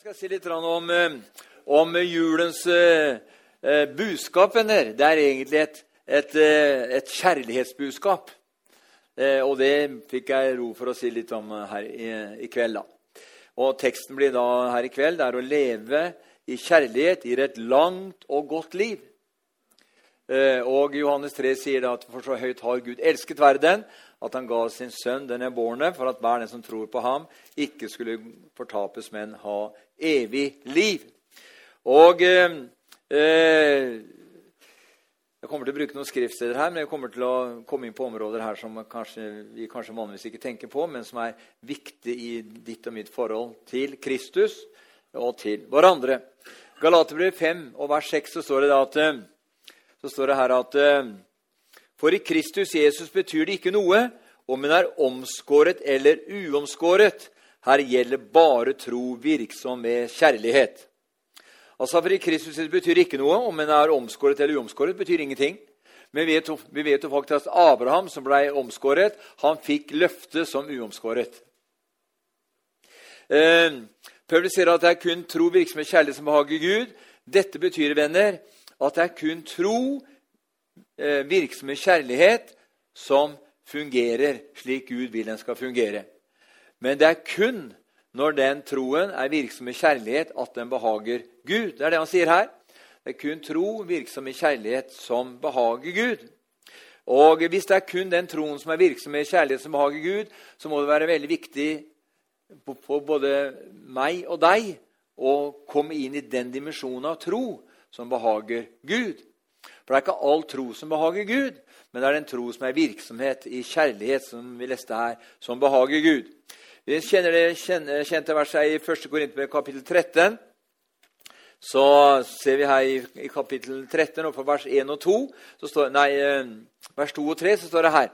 Jeg skal si litt om, eh, om julens eh, eh, budskap. venner. Det er egentlig et, et, et kjærlighetsbudskap. Og det fikk jeg ro for å si litt om her i, i kveld. da. Og Teksten blir da her i kveld det er å leve i kjærlighet gir et langt og godt liv. Og Johannes 3 sier da at for så høyt har Gud elsket verden, at han ga sin sønn den ebårne, for at hver den som tror på ham, ikke skulle fortapes, men ha evig liv. Og eh, eh, Jeg kommer til å bruke noen skriftsteder her, men jeg kommer til å komme inn på områder her som kanskje, vi kanskje vanligvis ikke tenker på, men som er viktig i ditt og mitt forhold til Kristus og til hverandre. Galaterbrev 5 og vers 6 så står det, at, eh, så står det her at eh, for i Kristus Jesus betyr det ikke noe om en er omskåret eller uomskåret. Her gjelder bare tro virksom med kjærlighet. Altså For i Kristus betyr ikke noe om en er omskåret eller uomskåret. betyr ingenting. Men vi vet, jo faktisk at Abraham, som ble omskåret, han fikk løftet som uomskåret. Eh, sier at det er kun tro, virksomhet, kjærlighet som behager Gud. Dette betyr, venner, at det er kun tro, eh, virksomhet, kjærlighet som fungerer slik Gud vil den skal fungere. Men det er kun når den troen er virksom i kjærlighet, at den behager Gud. Det er det han sier her. Det er kun tro virksom i kjærlighet som behager Gud. Og Hvis det er kun den troen som er virksom i kjærlighet som behager Gud, så må det være veldig viktig for både meg og deg å komme inn i den dimensjonen av tro som behager Gud. For det er ikke all tro som behager Gud, men det er den tro som er virksomhet i kjærlighet, som vi leste her, som behager Gud. Vi kjenner det kjente verset i 1. Korinterbrev kapittel 13. Så ser vi her i, i kapittel 13, og på vers 1 og 2, står, nei, eh, vers 2 og 3, så står det her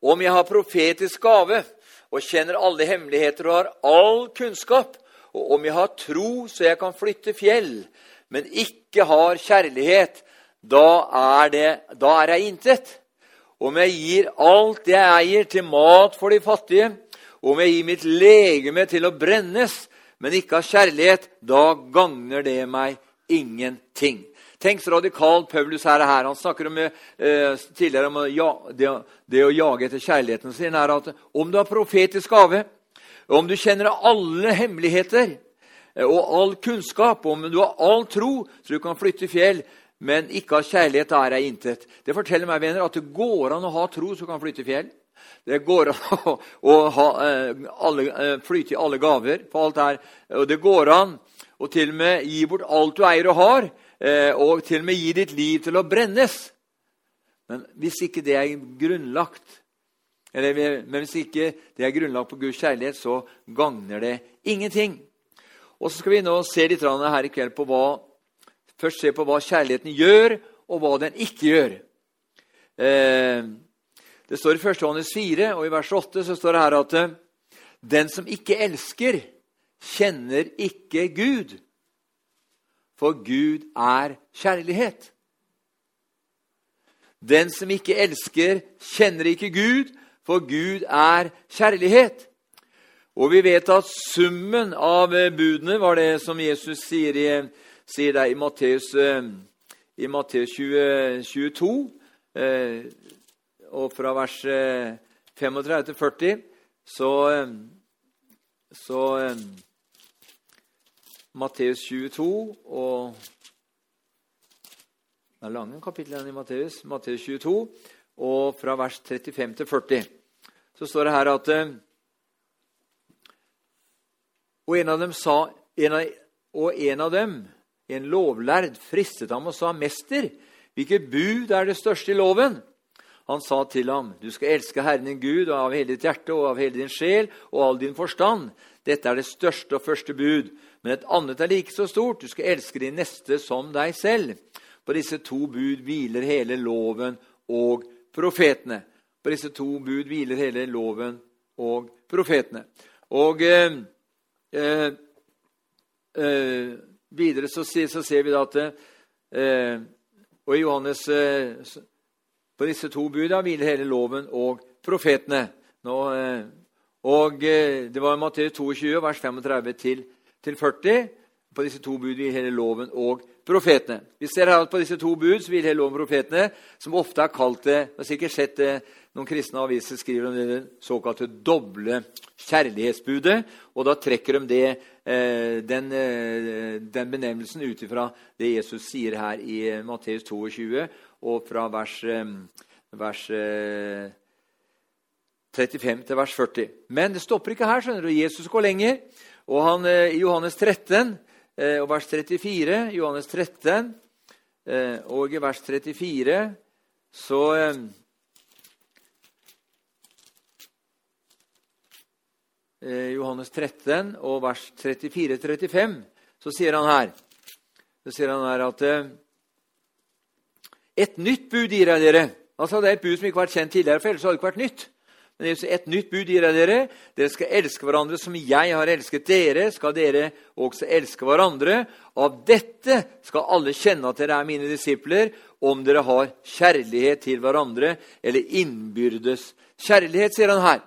Om jeg har profetisk gave og kjenner alle hemmeligheter og har all kunnskap, og om jeg har tro så jeg kan flytte fjell, men ikke har kjærlighet, da er, det, da er jeg intet. Om jeg gir alt jeg eier til mat for de fattige, om jeg gir mitt legeme til å brennes, men ikke av kjærlighet, da gagner det meg ingenting. Tenk så radikalt Paulus er her. Han snakker om, eh, tidligere om ja, det, det, å jage etter kjærligheten sin. er at Om du har profetisk gave, om du kjenner alle hemmeligheter eh, og all kunnskap, om du har all tro, så du kan flytte fjell, men ikke har kjærlighet, da er jeg intet. Det forteller meg venner, at det går an å ha tro så du kan flytte fjell. Det går an å, å ha, eh, alle, eh, flyte i alle gaver på alt her. Og det går an å til og med gi bort alt du eier og har, eh, og til og med gi ditt liv til å brennes. Men hvis ikke det er grunnlagt eller, men hvis ikke det er grunnlagt på Guds kjærlighet, så gagner det ingenting. Og så skal vi nå se litt her i kveld på hva, først se på hva kjærligheten gjør, og hva den ikke gjør. Eh, det står i 1. Johannes 4, og i vers 8 så står det her at eh, den som ikke elsker, kjenner ikke Gud. For Gud er kjærlighet. Den som ikke elsker, kjenner ikke Gud, for Gud er kjærlighet. Og vi vet at summen av eh, budene var det som Jesus sier, i, sier der i Matteus, eh, i Matteus 20, 22 og fra vers 35 til 40 så, eh, så eh, Matteus 22 og Det er lange kapitler i Matteus. Matteus 22 og fra vers 35 til 40 så står det her at eh, Og en av dem sa en av, Og en av dem, en lovlærd, fristet ham og sa, 'Mester, hvilket bud er det største i loven?' Han sa til ham, 'Du skal elske Herren din Gud av hele ditt hjerte og av hele din sjel og all din forstand.' 'Dette er det største og første bud.' Men et annet er like så stort. Du skal elske din neste som deg selv. På disse to bud hviler hele loven og profetene. På disse to bud hviler hele loven og profetene. Og eh, eh, eh videre så, så, ser vi da at eh, Og i Johannes eh, på disse to buda hviler hele loven og profetene. Nå, eh, og eh, Det var Matteus 22, vers 35 til 40. På disse to bud vil hele loven og profetene. Vi ser her at På disse to bud så vil hele loven og profetene, som ofte er kalt det Du har sikkert sett det, noen kristne aviser skriver om det såkalte doble kjærlighetsbudet. og Da trekker de det, eh, den, eh, den benevnelsen ut ifra det Jesus sier her i eh, Matteus 22, og fra vers, vers 35 til vers 40. Men det stopper ikke her. skjønner du. Jesus går lenger. og han, I Johannes 13 og vers 34, Johannes 13 og vers 34 så Johannes 13 og vers 34-35, så sier han her så sier han her at eh, Et nytt bud gir jeg dere. Altså Det er et bud som ikke har vært kjent tidligere, for ellers hadde det ikke vært nytt. Men et nytt bud gir jeg dere. Dere skal elske hverandre som jeg har elsket dere. Skal dere også elske hverandre. Av dette skal alle kjenne at dere er mine disipler, om dere har kjærlighet til hverandre, eller innbyrdes kjærlighet, sier han her.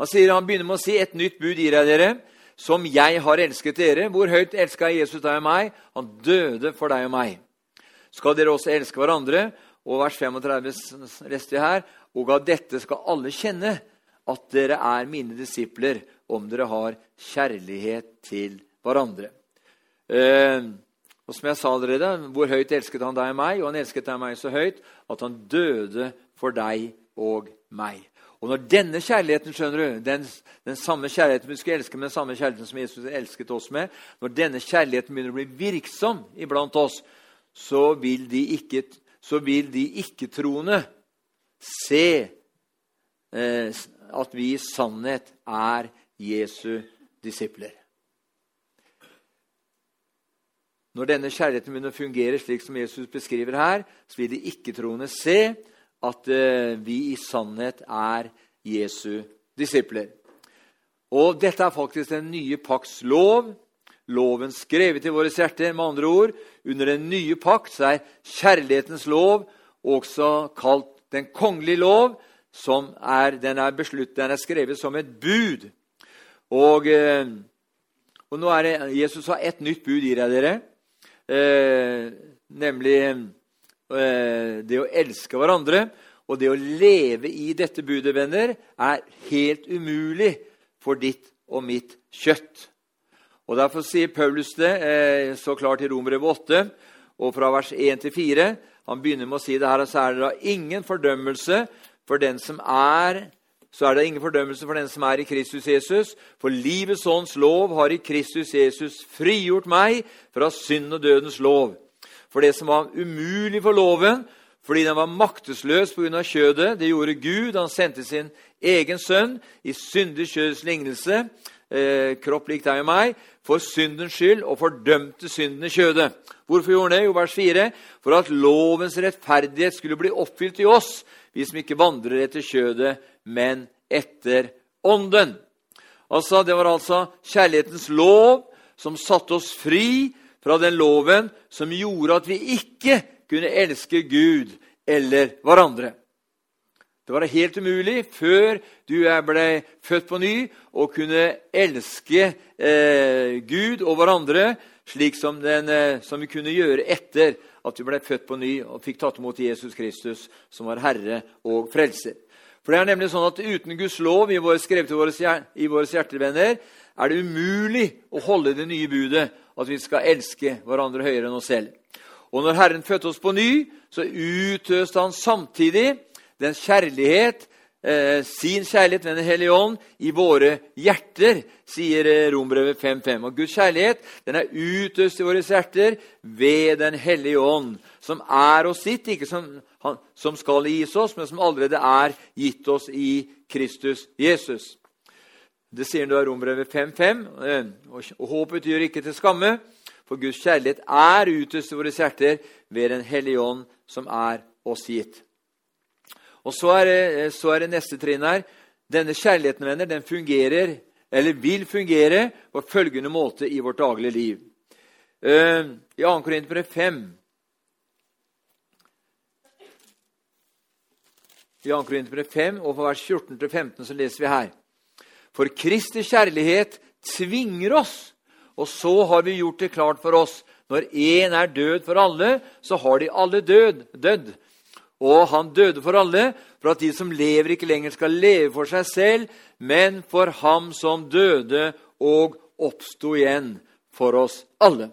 Han sier han begynner med å si et nytt bud gir jeg dere, som jeg har elsket dere. Hvor høyt elska Jesus deg og meg? Han døde for deg og meg. Skal dere også elske hverandre? Og vers 35 leste vi her. Og av dette skal alle kjenne at dere er mine disipler, om dere har kjærlighet til hverandre. Eh, og som jeg sa allerede, Hvor høyt elsket han deg og meg? Og han elsket deg og meg så høyt at han døde for deg og meg. Og når denne kjærligheten skjønner du, den, den, samme kjærligheten vi skulle elske med den samme kjærligheten som Jesus elsket oss med, når denne kjærligheten begynner å bli virksom iblant oss, så vil de ikke, vil de ikke-troende se eh, at vi i sannhet er Jesu disipler. Når denne kjærligheten begynner å fungere slik som Jesus beskriver her, så vil de ikke-troende se at eh, vi i sannhet er Jesu disipler. Og dette er faktisk den nye pakts lov. Loven skrevet i våre hjerter. Med andre ord, under den nye pakt er kjærlighetens lov også kalt den kongelige lov. som er, Den er, beslutt, den er skrevet som et bud. Og, eh, og nå er det, Jesus har et nytt bud, gir jeg dere. Eh, nemlig det å elske hverandre og det å leve i dette budet, venner, er helt umulig for ditt og mitt kjøtt. Og Derfor sier Paulus det eh, så klart i Romerbrevet 8, og fra vers 1 til 4. Han begynner med å si det her, så er det da ingen fordømmelse for den som er så er det ingen fordømmelse for den som er i Kristus Jesus. For livets ånds lov har i Kristus Jesus frigjort meg fra synd og dødens lov. For det som var umulig for loven, fordi den var maktesløs pga. kjødet, det gjorde Gud. Han sendte sin egen sønn i syndig kjødets lignelse, eh, kropp lik deg og meg, for syndens skyld, og fordømte synden i kjødet. Hvorfor gjorde han det? Jo, vers 4. For at lovens rettferdighet skulle bli oppfylt i oss, vi som ikke vandrer etter kjødet, men etter ånden. Altså, Det var altså kjærlighetens lov som satte oss fri fra den loven som gjorde at vi ikke kunne elske Gud eller hverandre. Det var helt umulig før du ble født på ny, å kunne elske eh, Gud og hverandre slik som, den, eh, som, vi kunne gjøre etter at vi ble født på ny og fikk tatt imot Jesus Kristus, som var Herre og Frelser. For det er nemlig sånn at Uten Guds lov i våre, skrevet i våre, i våre hjertevenner er det umulig å holde det nye budet at vi skal elske hverandre høyere enn oss selv. Og når Herren fødte oss på ny, så utøste han samtidig den kjærlighet, eh, sin kjærlighet ved Den hellige ånd i våre hjerter, sier eh, Rombrevet 5.5. Og Guds kjærlighet den er utøst i våre hjerter ved Den hellige ånd, som er oss sitt, ikke som, han, som skal gis oss, men som allerede er gitt oss i Kristus Jesus. Det sier da Rombrevet 5.5. Eh, og håpet gjør ikke til skamme, for Guds kjærlighet er utøst i våre hjerter ved Den hellige ånd, som er oss gitt. Og Så er det, eh, så er det neste trinn her. Denne kjærligheten venner, den fungerer, eller vil fungere på følgende måte i vårt daglige liv. Uh, I 2. Korinterbrev 5 I 2. Korinterbrev 5 og vers 14-15 så leser vi her. For Kristi kjærlighet tvinger oss Og så har vi gjort det klart for oss når én er død for alle, så har de alle død, dødd. Og han døde for alle, for at de som lever, ikke lenger skal leve for seg selv, men for ham som døde og oppsto igjen for oss alle.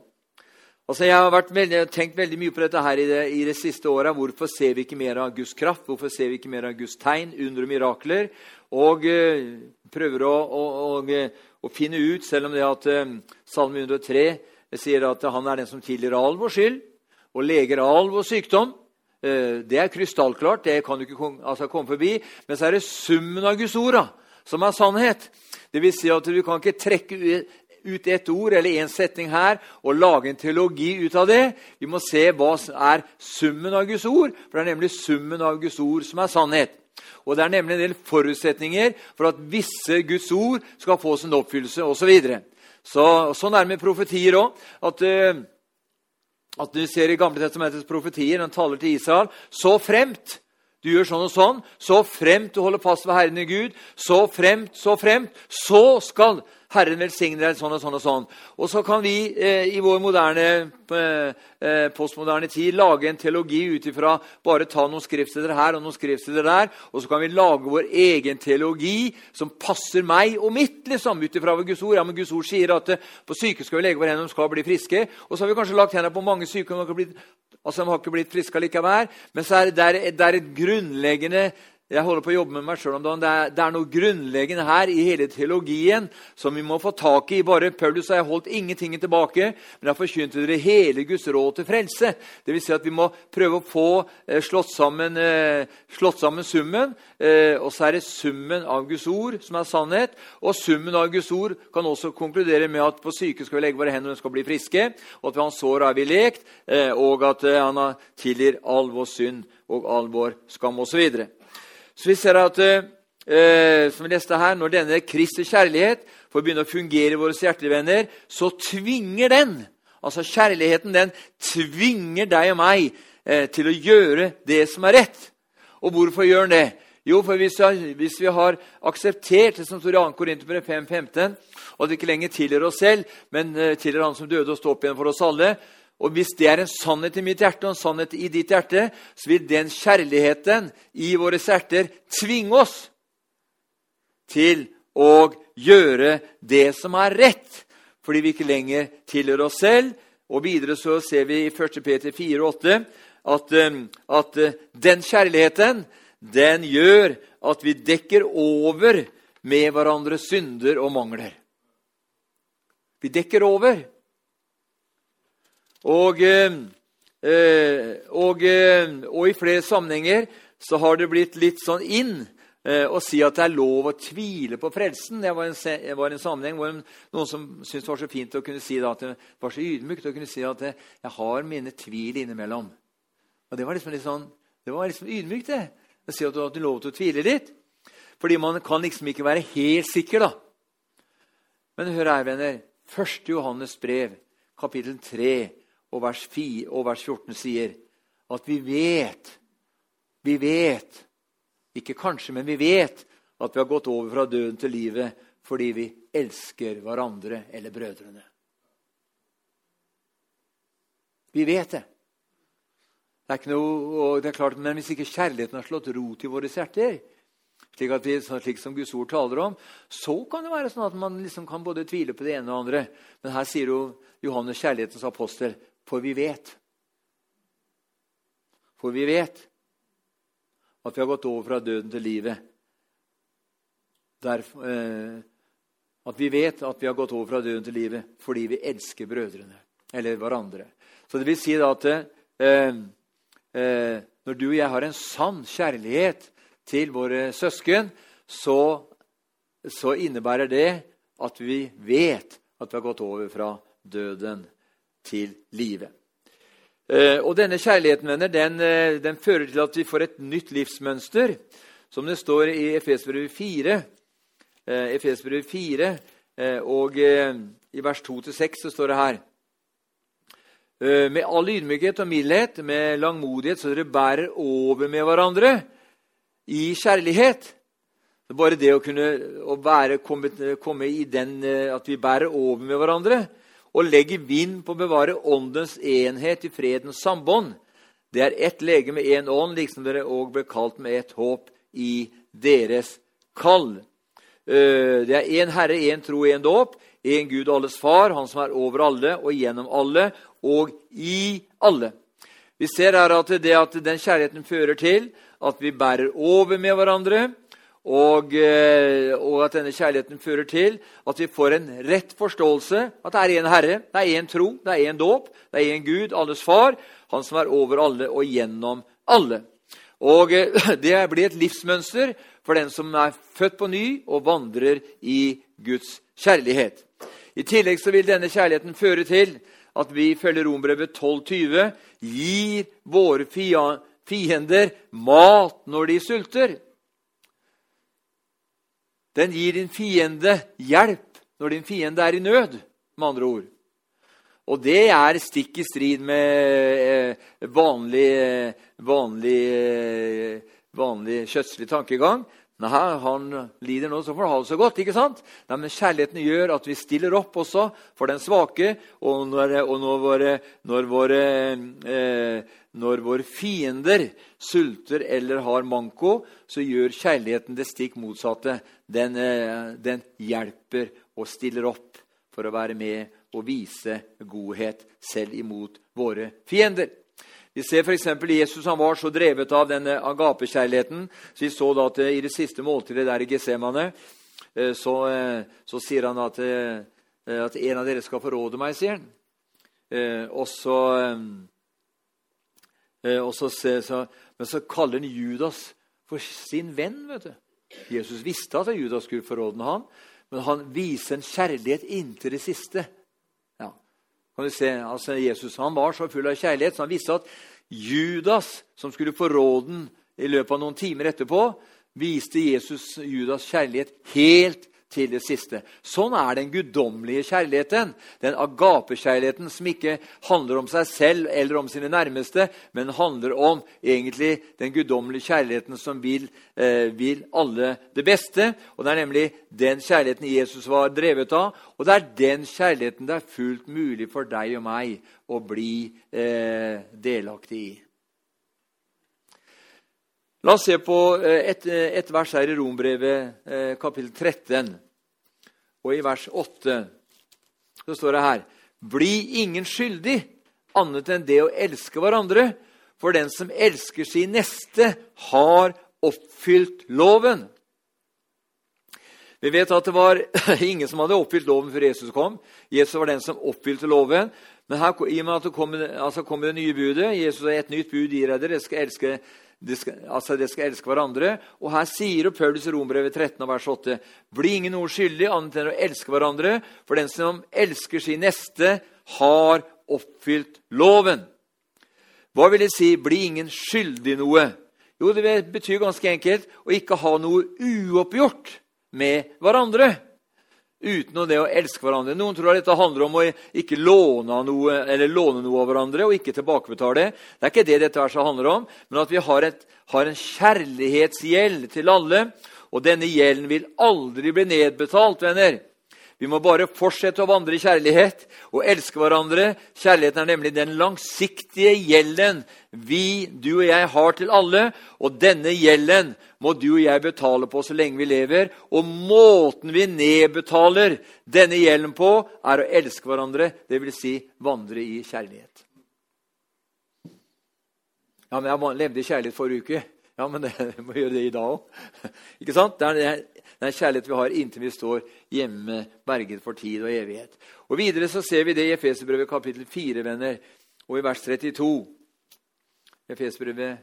Altså, jeg har veldig, tenkt veldig mye på dette her i det, i det siste året. Hvorfor ser vi ikke mer av Guds kraft? Hvorfor ser vi ikke mer av Guds tegn, under og mirakler? Og uh, prøver å, å, å, å, finne ut, selv om det at uh, Salme 103 sier at han er den som tilgir all vår skyld og leger all vår sykdom. Uh, det er krystallklart, det kan du ikke altså, komme forbi. Men så er det summen av Guds ord som er sannhet. Det vil si at Du kan ikke trekke ut ett ord eller én setning her og lage en teologi ut av det. Vi må se hva som er summen av Guds ord, for det er nemlig summen av Guds ord som er sannhet. Og Det er nemlig en del forutsetninger for at visse Guds ord skal få sin oppfyllelse osv. Så videre. så, sånn er det med profetier òg. At, uh, at du ser i Gamle testamentets profetier, den taler til Israel så fremt du gjør sånn og sånn, så fremt du holder fast ved Herren i Gud, så fremt, så fremt, så skal Herren velsigne deg sånn og sånn og sånn. Og så kan vi eh, i vår moderne, eh, postmoderne tid lage en teologi ut ifra bare ta noen skriftsteder her og noen skriftsteder der, og så kan vi lage vår egen teologi som passer meg og mitt, liksom, ut ifra Guds ord. Ja, men Guds ord sier at eh, på syke skal vi legge våre hender, de skal bli friske. Og så har vi kanskje lagt hendene på mange syke, de har blitt, altså, de har ikke blitt friske likevel. Men så er det, det er et grunnleggende jeg holder på å jobbe med meg sjøl om dagen. Det er, det er, noe grunnleggende her i hele teologien som vi må få tak i. Bare Paulus har jeg holdt ingenting tilbake, men jeg har forkynt dere hele Guds råd til frelse. Det vil si at vi må prøve å få eh, slått, sammen, eh, slått, sammen, summen. Eh, og så er det summen av Guds ord som er sannhet. Og summen av Guds ord kan også konkludere med at på syke skal vi legge våre hender og skal bli friske. Og at ved hans sår har vi lekt, og at han tilgir all vår synd og all vår skam osv. Så vi ser at eh, som vi leste her, når denne Kristi kjærlighet får begynne å fungere i våre hjertelige så tvinger den altså kjærligheten den tvinger deg og meg eh, til å gjøre det som er rett. Og hvorfor gjør den det? Jo, for hvis vi, hvis vi har akseptert det som står i 2. Korinterbrev 5.15, og det ikke lenger tilhører oss selv, men eh, tilhører Han som døde og står opp igjen for oss alle, og hvis det er en sannhet i mitt hjerte og en sannhet i ditt hjerte, så vil den kjærligheten i våre hjerter tvinge oss til å gjøre det som er rett, fordi vi ikke lenger tilhører oss selv. Og videre så ser vi i 1. Peter 4,8 at, um, at uh, den kjærligheten den gjør at vi dekker over med hverandres synder og mangler. Vi dekker over. Og, eh, eh, og, eh, og, i flere sammenhenger så har det blitt litt sånn inn å si at det er lov å tvile på frelsen. Det var en, var en sammenheng hvor noen som syntes det var så fint å kunne si da, at det var så ydmykt å kunne si at jeg har mine tvil innimellom. Og Det var liksom litt sånn, det var liksom ydmykt, det. Å si at du har lov til å tvile litt. Fordi man kan liksom ikke være helt sikker, da. Men hør her, venner. 1. Johannes brev, kapittel 3, og vers, 4, og vers 14 sier at vi vet Vi vet, ikke kanskje, men vi vet at vi har gått over fra døden til livet fordi vi elsker hverandre eller brødrene. Vi vet det. Det er ikke noe, det er klart, Men hvis ikke kjærligheten har slått rot i våre hjerter, slik, vi, slik, som Guds ord taler om, så kan det være sånn at man liksom kan både tvile på det ene og det andre. Men her sier jo Johannes, kjærlighetens apostel, for vi vet For vi vet at vi har gått over fra døden til livet. Derfor, eh, at vi vet at vi har gått over fra døden til livet fordi vi elsker brødrene eller hverandre. Så det vil si at eh, eh, når du og jeg har en sann kjærlighet til våre søsken, så, så innebærer det at vi vet at vi har gått over fra døden til livet. Eh, og denne kjærligheten venner, den, eh, den, fører til at vi får et nytt livsmønster, som det står i Efesbrevet 4. Eh, Efesbrevet 4 og i vers 2-6 så står det her Med all ydmykhet og mildhet, med langmodighet, så dere bærer over med hverandre i kjærlighet. Bare det å kunne å være, komme, komme, i den at vi bærer over med hverandre, og legger vind på å bevare åndens enhet i fredens sambånd. Det er ett lege med én ånd, liksom dere òg ble kalt med ett håp i deres kall. Eh, det er én Herre, én tro, én dåp. Én Gud, alles far, Han som er over alle og gjennom alle og i alle. Vi ser her at, det at den kjærligheten fører til at vi bærer over med hverandre. Og, eh, og, at denne kjærligheten fører til at vi får en rett forståelse. At det er én Herre, det er én tro, det er én dåp, det er én Gud, alles far. Han som er over alle og gjennom alle. Og eh, Det blir et livsmønster for den som er født på ny og vandrer i Guds kjærlighet. I tillegg så vil denne kjærligheten føre til at vi følger Rombrevet 12,20 gir våre fiender mat når de sulter. Den gir din fiende hjelp når din fiende er i nød, med andre ord. Og det er stikk i strid med eh, vanlig, eh, vanlig, eh, vanlig kjøttslig tankegang. Nei, han lider nå, så får han ha det så godt. ikke sant? Nei, men Kjærligheten gjør at vi stiller opp også for den svake. Og når, og når, våre, når, våre, eh, når våre, fiender sulter eller har manko, så gjør kjærligheten det stikk motsatte. Den, eh, den hjelper og stiller opp for å være med og vise godhet selv imot våre fiender. Vi ser f.eks. Jesus han var så drevet av denne agapekjærligheten. Så vi så da at eh, i det siste måltidet der i Getsemane eh, så, så, sier han at, at, en av dere skal forråde meg, sier han. Og så, og så, så, Men så kaller han Judas for sin venn. vet du. Jesus visste at Judas skulle forråde ham, men han viser en kjærlighet inntil det siste Ja. kan du se, altså Jesus han var så full av kjærlighet så han visste at Judas, som skulle få råden i løpet av noen timer etterpå, viste Jesus Judas kjærlighet helt til det siste. Sånn er den guddommelige kjærligheten. Den agapekjærligheten som ikke handler om seg selv eller om sine nærmeste, men handler om egentlig den guddommelige kjærligheten som vil, eh, vil, alle det beste. Og Det er nemlig den kjærligheten Jesus var drevet av, og det er den kjærligheten det er fullt mulig for deg og meg å bli eh, delaktig i. La oss se på eh, et, eh, et vers her i Rombrevet, eh, kapittel 13. Og i vers 8 så står det her Bli ingen skyldig annet enn det å elske hverandre, for den som elsker sin neste, har oppfylt loven. Vi vet at det var ingen som hadde oppfylt loven før Jesus kom. Jesus var den som oppfylte loven. Men her, i og med at det kommer, altså kom det nye budet Jesus har et nytt bud gir dere. Dere skal elske de skal, altså de skal elske hverandre. Og her sier Paulus i Rombrevet 13, vers 8.: Bli ingen noe skyldig annet enn å elske hverandre, for den som elsker sin neste, har oppfylt loven. Hva vil det si 'bli ingen skyldig noe'? Jo, det betyr ganske enkelt å ikke ha noe uoppgjort med hverandre uten det å elske hverandre. Noen tror at dette handler om å ikke låne noe, låne noe av hverandre og ikke tilbakebetale. Det er ikke det dette verset handler om, men at vi har, et, har en kjærlighetsgjeld til alle. Og denne gjelden vil aldri bli nedbetalt, venner. Vi må bare fortsette å vandre i kjærlighet og elske hverandre. Kjærligheten er nemlig den langsiktige gjelden vi, du og jeg, har til alle. Og denne gjelden må du og jeg betale på så lenge vi lever. Og måten vi nedbetaler denne gjelden på, er å elske hverandre, dvs. Si vandre i kjærlighet. Ja, men jeg levde i kjærlighet forrige uke. Ja, men jeg må gjøre det i dag òg. Ikke sant? Det er den kjærlighet vi har inntil vi står hjemme, berget for tid og evighet. Og Videre så ser vi det i Efeserbrevet kapittel 4, venner, og i vers 32. Efeserbrevet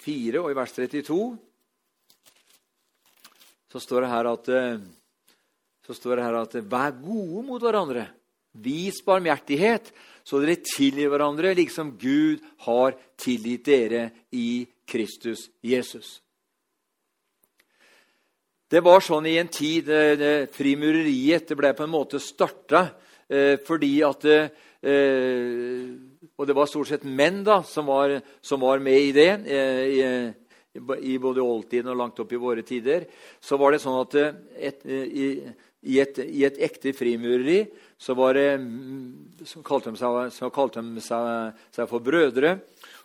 4 og i vers 32 så står det her at så står det her at Vær gode mot hverandre. Vis barmhjertighet, så dere tilgir hverandre, liksom Gud har tilgitt dere i Kristus Jesus. Det var sånn i en tid eh, Frimureriet det ble på en måte starta eh, fordi at eh, Og det var stort sett menn da, som var, som var med i det. Eh, i, i både oldtiden og langt opp i våre tider. Så var det sånn at eh, et, i, i et, i et ekte frimureri så, det, mm, så kalte de, seg, så kalte de seg, seg, for brødre.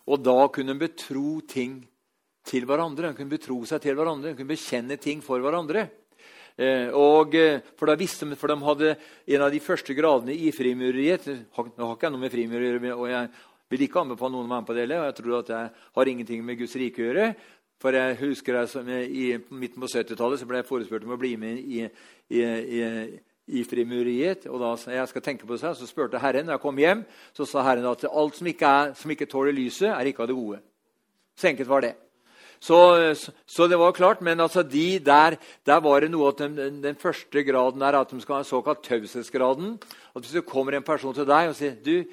Og da kunne de betro ting til hverandre. De kunne betro seg til hverandre, de kunne bekjenne ting for hverandre. Eh, og, eh, for, da visste for de hadde en av de første gradene i frimureriet Nå har ikke jeg noe med frimureri og jeg vil ikke anbefale noen å være med på det. og Jeg tror at jeg har ingenting med Guds rike å gjøre. For jeg husker jeg som, i midten på 70-tallet ble jeg forespurt om å bli med i, i, i, i frimureriet. Og da jeg skal tenke på det, så spurte Herren når jeg kom hjem, så sa Herren at alt som ikke, er, som ikke tåler lyset, er ikke av det gode. Så enkelt var det. Så, så, det var klart, men altså de der, der var det noe at den, den, første graden er at de skal ha såkalt taushetsgraden. At hvis det kommer en person til deg og sier du,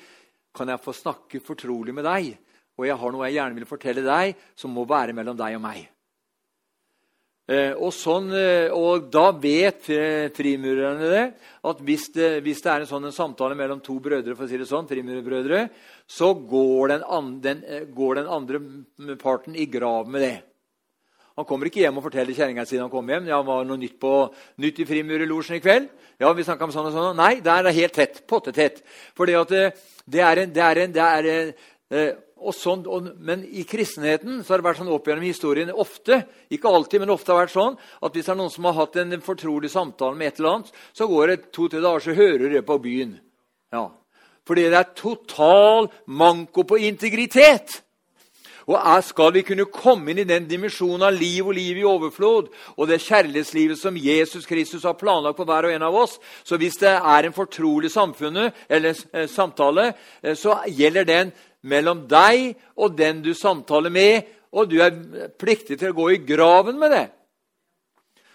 kan jeg få snakke fortrolig med deg, og jeg har noe jeg gjerne vil fortelle deg, som må være mellom deg og meg. Eh, og, sånn, eh, og, da vet frimurerne det, at hvis det, hvis det er en sånn en samtale mellom to brødre, for å si det sånn, frimurerbrødre, så går den, andre, den, eh, går den, andre parten i grav med det. Han kommer ikke hjem og forteller kjerringa si han kom hjem. Ja, var noe nytt, på, nytt i Frimurerlosjen i kveld? Ja, vi om sånn og sånn. Nei, der er det helt tett. Pottetett. For det, det er en, det er en, det er en sånn, og, men i kristenheten så har det vært sånn opp gjennom historien ofte ikke alltid, men ofte har vært sånn, at hvis det er noen som har hatt en fortrolig samtale med et eller annet, så går det to-tre dager, så hører det på byen. Ja. Fordi det er total manko på integritet. Og er, Skal vi kunne komme inn i den dimensjonen av liv og liv i overflod, og det kjærlighetslivet som Jesus Kristus har planlagt på hver og en av oss, så hvis det er en fortrolig samfunnet, eller eh, samtale, eh, så gjelder den mellom deg og den du samtaler med, og du er pliktig til å gå i graven med det.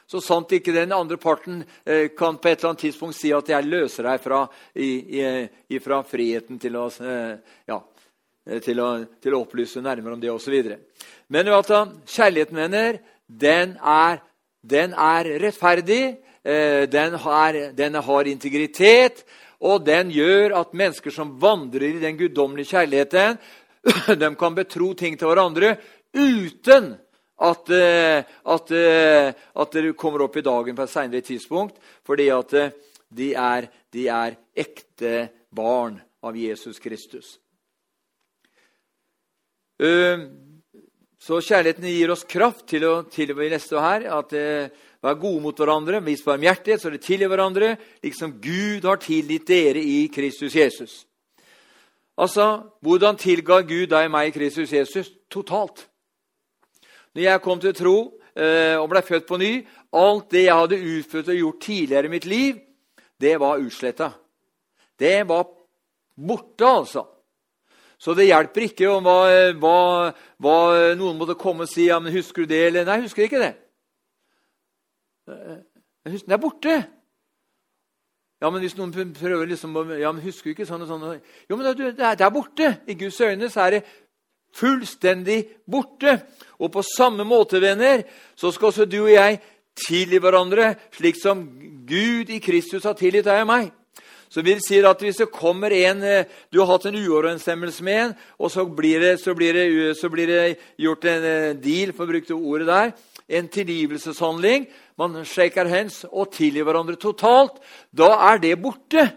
Så sant ikke den andre parten eh, kan på et eller annet tidspunkt si at 'jeg løser deg fra, i, i, fra friheten til å, eh, ja, eh, til, å, til å, opplyse nærmere om det osv. Men at kjærligheten, venner, den er, den er rettferdig. Den har, den har integritet. Og den gjør at mennesker som vandrer i den guddommelige kjærligheten, de kan betro ting til hverandre uten at, eh, at, eh, at det kommer opp i dagen på et senere tidspunkt. Fordi at eh, de er, de er ekte barn av Jesus Kristus. Så kjærligheten gir oss kraft til å tilby neste her. at Vær gode mot hverandre, vis barmhjertighet, så dere tilgir hverandre, liksom Gud har tilgitt dere i Kristus Jesus. Altså, hvordan tilga Gud deg og meg i Kristus Jesus? Totalt. Når jeg kom til tro eh, og ble født på ny, alt det jeg hadde utført og gjort tidligere i mitt liv, det var utsletta. Det var borte, altså. Så det hjelper ikke om hva, hva, hva, noen måtte komme og si ja, men 'Husker du det?' eller 'Nei, husker ikke det'. Den er borte. Ja, men hvis noen prøver liksom ja, men husker du ikke sånn og sånn Jo, men det er, det er borte. I Guds øyne så er det fullstendig borte. Og på samme måte, venner, så skal også du og jeg tilgi hverandre, slik som Gud i Kristus har tilgitt deg og meg. Så vi sier at Hvis det kommer en eh, du har hatt en uoverensstemmelse med en, og så blir, det, så, blir det, så blir det gjort en eh, deal, for å bruke ordet der, en tilgivelseshandling, man shaker hands og tilgir hverandre totalt, da er det borte.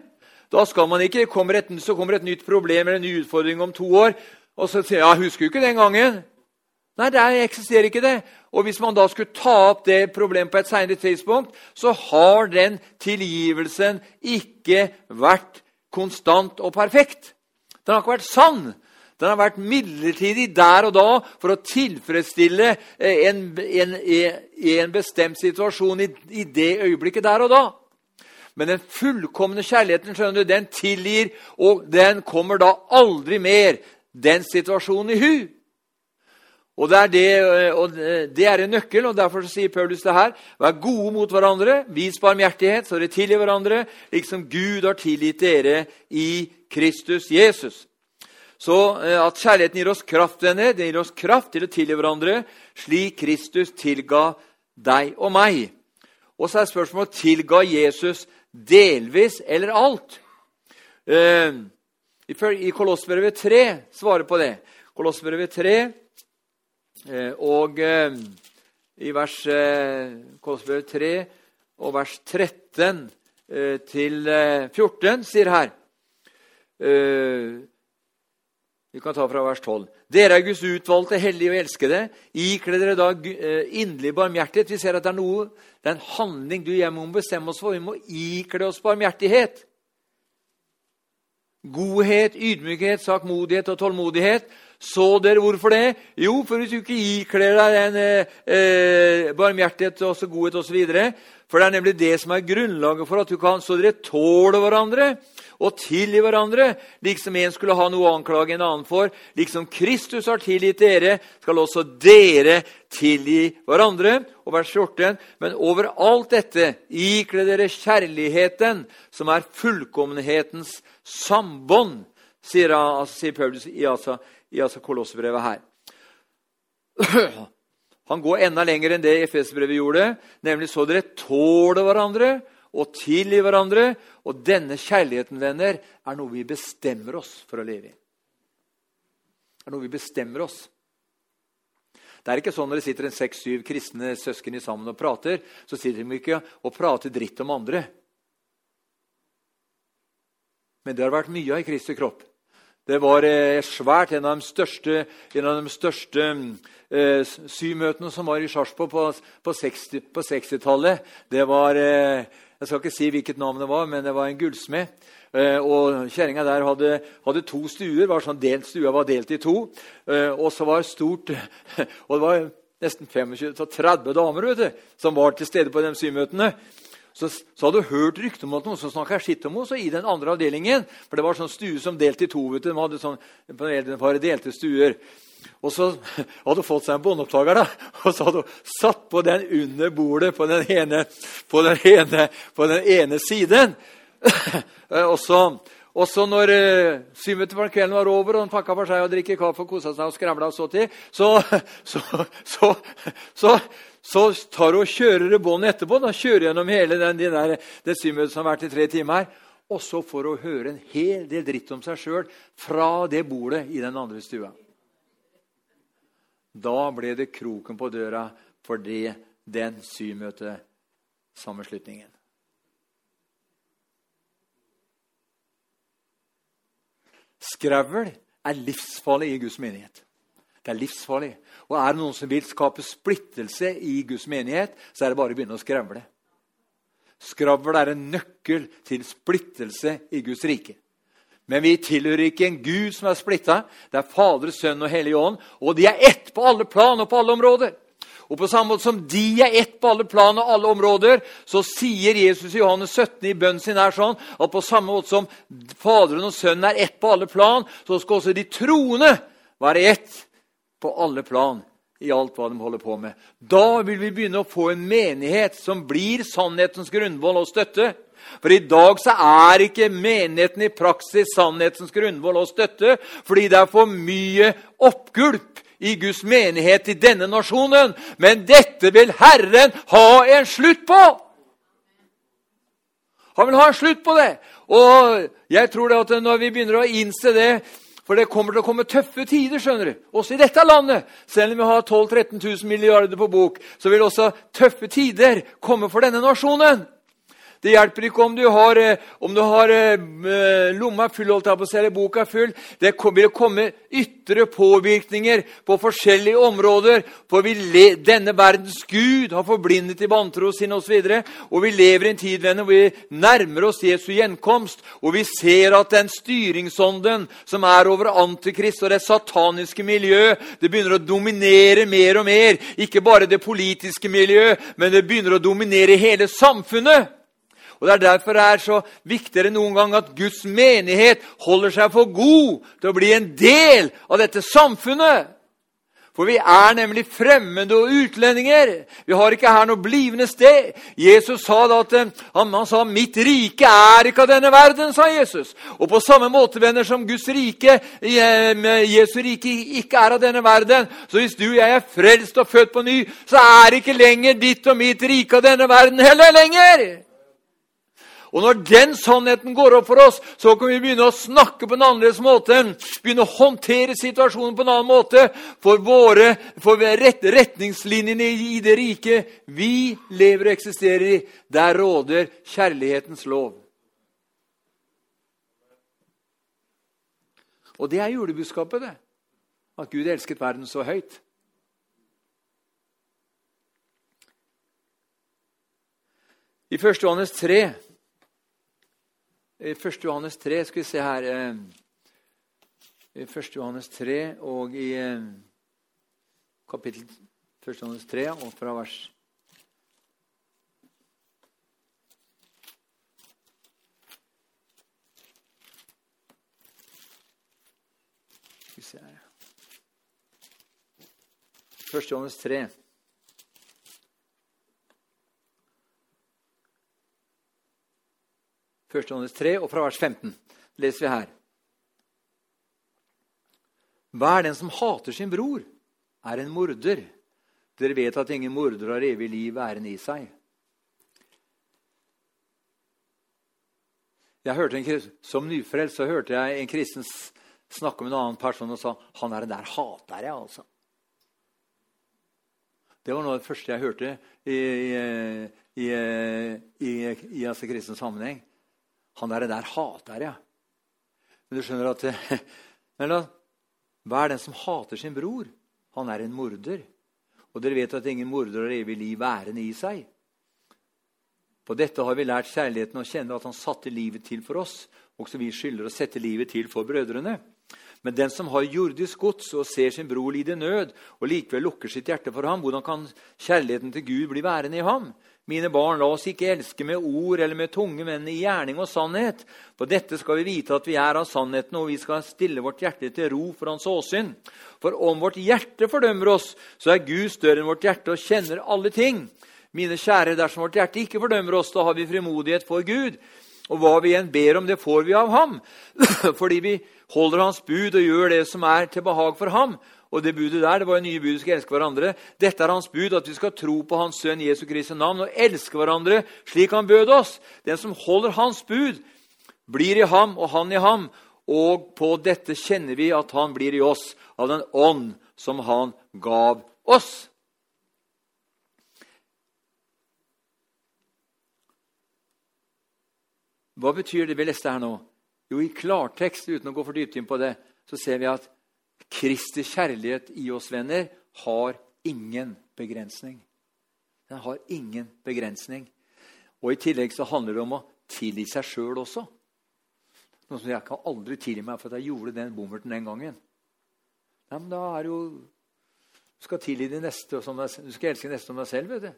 Da skal man ikke, kommer et, Så kommer et nytt problem eller en ny utfordring om to år, og så sier ja, 'Husker du ikke den gangen?' Nei, det eksisterer ikke det. Og hvis man da skulle ta opp det problemet på et senere tidspunkt, så har den tilgivelsen ikke vært konstant og perfekt. Den har ikke vært sann. Den har vært midlertidig der og da for å tilfredsstille eh, en, en, en bestemt situasjon i, i, det øyeblikket der og da. Men den fullkomne kjærligheten skjønner du, den tilgir, og den kommer da aldri mer den situasjonen i hu. Og det, er det, eh, og det er en nøkkel, og derfor sier Paulus det her. Vær gode mot hverandre, vis barmhjertighet, så dere tilgir hverandre, liksom Gud har tilgitt dere i Kristus Jesus. Så eh, at kjærligheten gir oss kraft, venner, det gir oss kraft til å tilgi hverandre, slik Kristus tilga deg og meg. Og så er spørsmålet tilga Jesus delvis eller alt. Eh, I Kolossbrevet 3 svarer på det. Kolossbrevet 3 eh, og i vers Kolossbrevet 3 og vers 13 eh, til 14 sier her Vi kan ta fra vers 12. Dere er Guds utvalgte, hellige og elskede. Ikle dere da inderlig barmhjertighet. Vi ser at det er noe, det er en handling du og jeg må bestemme oss for. Vi må ikle oss barmhjertighet. Godhet, ydmykhet, sakmodighet og tålmodighet. Så dere hvorfor det? Jo, for hvis du ikke ikler deg den eh, eh barmhjertighet og godhet osv. For det er nemlig det som er grunnlaget for at du kan så dere tåler hverandre og tilgi hverandre, liksom en skulle ha noe å anklage en annen for. Liksom Kristus har tilgitt dere, skal også dere tilgi hverandre. Og vers 14. Men over alt dette ikle dere kjærligheten, som er fullkommenhetens sambånd, sier, sier Paulus i, altså, i altså Kolossebrevet her. Han går enda lenger enn det Efesbrevet gjorde, nemlig så dere tåler hverandre og tilgir hverandre. Og denne kjærligheten, venner, er noe vi bestemmer oss for å leve i. Det er noe vi bestemmer oss. Det er ikke sånn når det sitter en seks-syv kristne søsken sammen og prater, så sitter de ikke og prater dritt om andre. Men det har vært mye av i Kristi kropp. Det var eh, svært. En av de største, av de største eh, symøtene som var i Sarpsborg på, på 60-tallet, 60 det var eh, Jeg skal ikke si hvilket navn det var, men det var en gullsmed. Eh, og Kjerringa der hadde, hadde, to stuer. var sånn delt Stua var delt i to. Eh, og så var stort Og det var nesten 25-30 damer vet du, som var til stede på de symøtene så, så hadde du hørt rykter om at noen som snakka skitt om henne i den andre avdelingen. For det var sånn stue som delte i to. vet du. De hadde sånn, eldrepare delte stuer. Og så hadde hun fått seg en båndopptaker, og så hadde hun satt på den under bordet på den ene, på den ene, på den ene siden. og så... Og så når uh, syvmøtet på kvelden var over, og han pakka for seg og drikke kaffe og kosa seg og skravla så til, så, så, så, så, tar hun og kjører båndet etterpå. Da kjører gjennom hele den, den der, det syvmøtet som har vært i tre timer. Og så får hun høre en hel del dritt om seg sjøl fra det bordet i den andre stua. Da ble det kroken på døra for det, den syvmøtesammenslutningen. Skravl er livsfarlig i Guds menighet. Det er livsfarlig. Og er det noen som vil skape splittelse i Guds menighet, så er det bare å begynne å skravle. Skravl er en nøkkel til splittelse i Guds rike. Men vi tilhører ikke en Gud som er splitta. Det er Fader, Sønn og Hellig Ånd. Og de er ett på alle plan og på alle områder. Og på samme måte som de er ett på alle plan og alle områder, så sier Jesus i Johannes 17 i bønnen sin er sånn at på samme måte som Faderen og Sønnen er ett på alle plan, så skal også de troende være ett på alle plan i alt hva de holder på med. Da vil vi begynne å få en menighet som blir sannhetens grunnvoll og støtte. For i dag så er ikke menigheten i praksis sannhetens grunnvoll og støtte, fordi det er for mye oppgulp i Guds menighet i denne nasjonen. Men dette vil Herren ha en slutt på! Han vil ha en slutt på det. Og jeg tror det at når vi begynner å innse det For det kommer til å komme tøffe tider, skjønner du. Også i dette landet. Selv om vi har 12 000-13 000 milliarder på bok, så vil også tøffe tider komme for denne nasjonen. Det hjelper ikke om du har, eh, om du har eh, lomma full holdt på å eller boka full. Det vil komme ytre påvirkninger på forskjellige områder. For denne verdens Gud har forblindet i vantro sin osv. Og, så og vi lever i en tid hvor vi nærmer oss Jesu gjenkomst. Og vi ser at den styringsånden som er over Antikrist og det sataniske miljø, det begynner å dominere mer og mer. Ikke bare det politiske miljø, men det begynner å dominere hele samfunnet. Og Det er derfor det er så viktigere enn noen gang at Guds menighet holder seg for god til å bli en del av dette samfunnet. For vi er nemlig fremmede og utlendinger. Vi har ikke her noe blivende sted. Jesus sa da at han, han sa 'Mitt rike er ikke av denne verden', sa Jesus. Og på samme måte, venner, som Guds rike, Jesu rike, ikke er av denne verden, så hvis du og jeg er frelst og født på ny, så er ikke lenger ditt og mitt rike av denne verden heller lenger. Og når den sannheten går opp for oss, så kan vi begynne å snakke på en annerledes måte. Begynne å håndtere situasjonen på en annen måte. For våre for rett, retningslinjene i det rike vi lever og eksisterer i, der råder kjærlighetens lov. Og det er julebudskapet, det. At Gud elsket verden så høyt. I 1. Johannes 3 i 1. Johannes 3 skal vi se her eh, I 1. Johannes 3 og i eh, kapittel 1. Johannes 3 og fra vers Skal vi se her 1. Johannes 3 1. Johannes 3, og fra vers 15 leser vi her. Hver den som hater sin bror, er en morder. Dere vet at ingen morder har evig liv værende i seg. Jeg hørte en, Som nyfrelst så hørte jeg en kristen snakke med en annen person og sa han er den der hater jeg, altså. Det var noe av det første jeg hørte i, i, i, i, i altså kristen sammenheng. Han derre der hater jeg. Men du skjønner at hver er den som hater sin bror? Han er en morder. Og dere vet at ingen morder har evig liv værende i seg. På dette har vi lært kjærligheten å kjenne at han satte livet til for oss. Også vi skylder å sette livet til for brødrene. Men den som har jordisk gods og ser sin bror lide nød, og likevel lukker sitt hjerte for ham, hvordan kan kjærligheten til Gud bli værende i ham? Mine barn, la oss ikke elske med ord eller med tunge, men i gjerning og sannhet. På dette skal vi vite at vi er av sannheten, og vi skal stille vårt hjerte til ro for hans åsyn. For om vårt hjerte fordømmer oss, så er Gud større enn vårt hjerte og kjenner alle ting. Mine kjære, dersom vårt hjerte ikke fordømmer oss, da har vi frimodighet for Gud. Og hva vi enn ber om, det får vi av ham. Fordi vi holder hans bud og gjør det som er til behag for ham. Og det budet der, det var jo nye bud, vi skal elske hverandre. Dette er hans bud, at vi skal tro på hans sønn Jesu Kristi navn og elske hverandre slik han bød oss. Den som holder hans bud, blir i ham og han i ham. Og på dette kjenner vi at han blir i oss av den ånd som han gav oss. Hva betyr det vi leste her nå? Jo, I klartekst, uten å gå for dypt inn på det, så ser vi at Kristi kjærlighet i oss, venner, har ingen begrensning. Den har ingen begrensning. Og I tillegg så handler det om å tilgi seg sjøl også. Noe som Jeg kan aldri tilgi meg for at jeg gjorde den bommerten den gangen. Ja, men da er det jo Du skal tilgi de neste som deg, du skal elske neste om deg selv. vet du.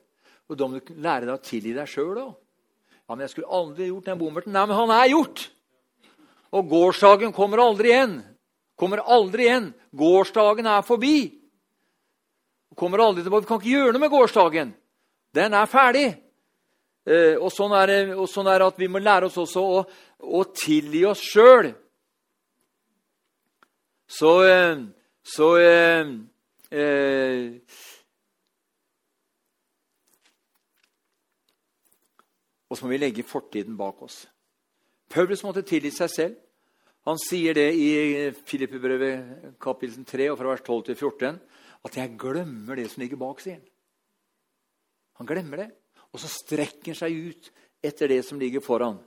Og da må du lære deg å tilgi deg sjøl òg. Ja, men jeg skulle aldri gjort den bommerten. Nei, men han er gjort! Og gårsdagen kommer aldri igjen. Kommer aldri igjen. Gårsdagen er forbi. Kommer aldri tilbake. Vi kan ikke gjøre noe med gårsdagen. Den er ferdig. Eh, og, sånn er det, sånn er at vi må lære oss også å, å tilgi oss sjøl. Så, eh, så eh, eh, Og så må vi legge fortiden bak oss. Paulus måtte tilgi seg selv. Han sier det i Filippebrevet kapittel 3 og fra vers 12 til 14 at 'jeg glemmer det som ligger bak', sier han. Han glemmer det, og så strekker han seg ut etter det som ligger foran.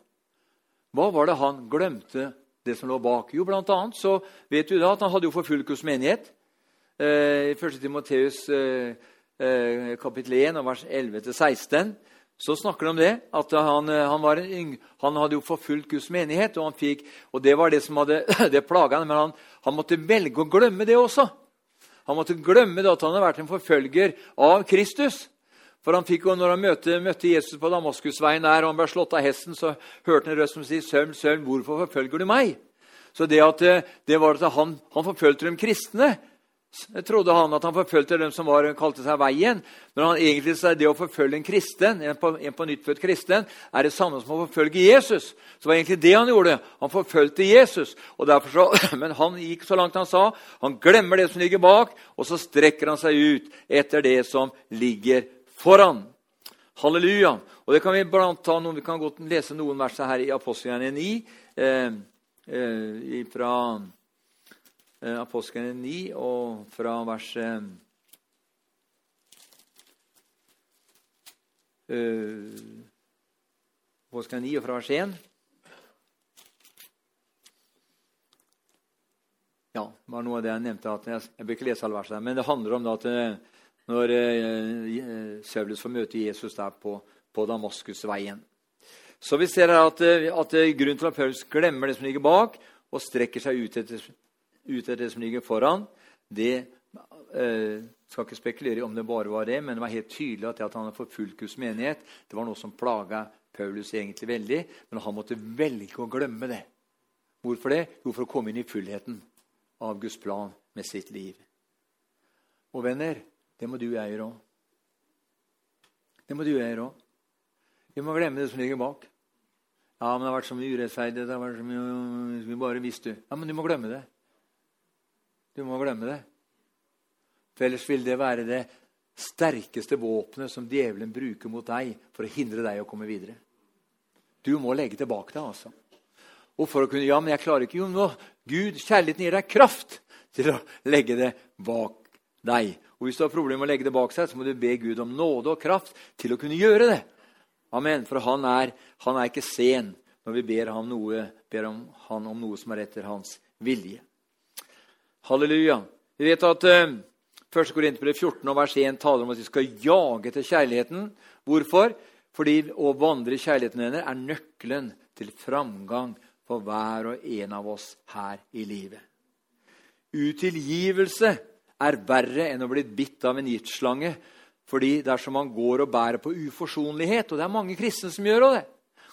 Hva var det han glemte det som lå bak? Jo, blant annet så vet du da at han hadde jo forfulgt menighet. Eh, I 1. Timoteus eh, eh, kapittel 1 vers 11-16 så snakker de om det, at han, eh, han, en, han hadde jo forfulgt Guds menighet. Og, fikk, og det var det som hadde det plaga ham. Men han, han, måtte velge å glemme det også. Han måtte glemme det at han hadde vært en forfølger av Kristus. For han fikk jo, når han møtte, møtte Jesus på Damaskusveien der, og han ble slått av hesten, så hørte han en røst som sier, 'Søvn, søvn, hvorfor forfølger du meg?' Så det, at, eh, det var at han, han forfølte de kristne trodde han at han forfølgte dem som var, kalte seg Veien. Men han egentlig sa det å forfølge en kristen, en på, en på nyttfødt kristen er det samme som å forfølge Jesus. Så det var egentlig det han gjorde. Han forfølgte Jesus. Så, men han gikk så langt han sa. Han glemmer det som ligger bak, og så strekker han seg ut etter det som ligger foran. Halleluja. Og det kan Vi blant ta noen, vi kan godt lese noen vers her i Apostelgjerningen 9. Eh, eh, fra eh, 9 og fra vers eh, 9 og fra vers 1. Ja, det var noe av det jeg nevnte. at Jeg, jeg bør ikke lese alle versene, men det handler om at eh, når eh, Saulus får møte Jesus der på, på Damaskusveien. Så vi ser her at, eh, at grunnen til at Paulus glemmer det som ligger bak, og strekker seg ut etter, ut etter det som ligger foran, det eh, skal ikke spekulere om det bare var det, men det var helt tydelig at det at han hadde forfulgt Guds menighet, det var noe som plaga Paulus egentlig veldig, men han måtte velge å glemme det. Hvorfor det? Jo, for å komme inn i fullheten av Guds plan med sitt liv. Og venner, det må du og jeg gjøre òg. Det må du og jeg gjøre òg. Vi må glemme det som ligger bak. Ja, men det har vært så mye urettferdighet. det har vært så mye, Vi bare visste. Ja, men du må glemme det. Du må glemme det. For ellers vil det være det sterkeste våpenet som djevelen bruker mot deg for å hindre deg å komme videre. Du må legge tilbake det, altså. Og for å kunne, ja, men jeg klarer ikke, jo, nå, Gud, kjærligheten gir deg kraft til å legge det bak deg. Og Hvis du har problemer med å legge det bak seg, så må du be Gud om nåde og kraft til å kunne gjøre det. Amen. For han er, han er ikke sen når vi ber, noe, ber om, han om noe som er etter hans vilje. Halleluja. Vi vet at uh, 1. Korinterbrev 14 og vers 1 taler om at vi skal jage etter kjærligheten. Hvorfor? Fordi å vandre i kjærligheten hennes er nøkkelen til framgang for hver og en av oss her i livet. Utilgivelse er verre enn å bli bitt av en giftslange. Fordi dersom man går og bærer på uforsonlighet, og det er mange kristne som gjør det,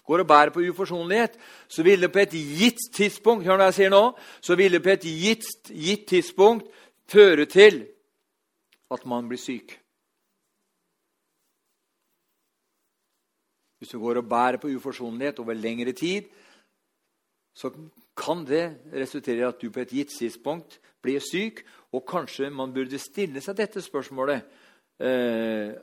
går og bærer på uforsonlighet, så vil det på et gitt tidspunkt hør jeg sier nå, så vil det på et gitt, gitt tidspunkt føre til at man blir syk. Hvis du går og bærer på uforsonlighet over lengre tid, så kan det resultere i at du på et gitt tidspunkt blir syk. Og kanskje man burde stille seg dette spørsmålet eh,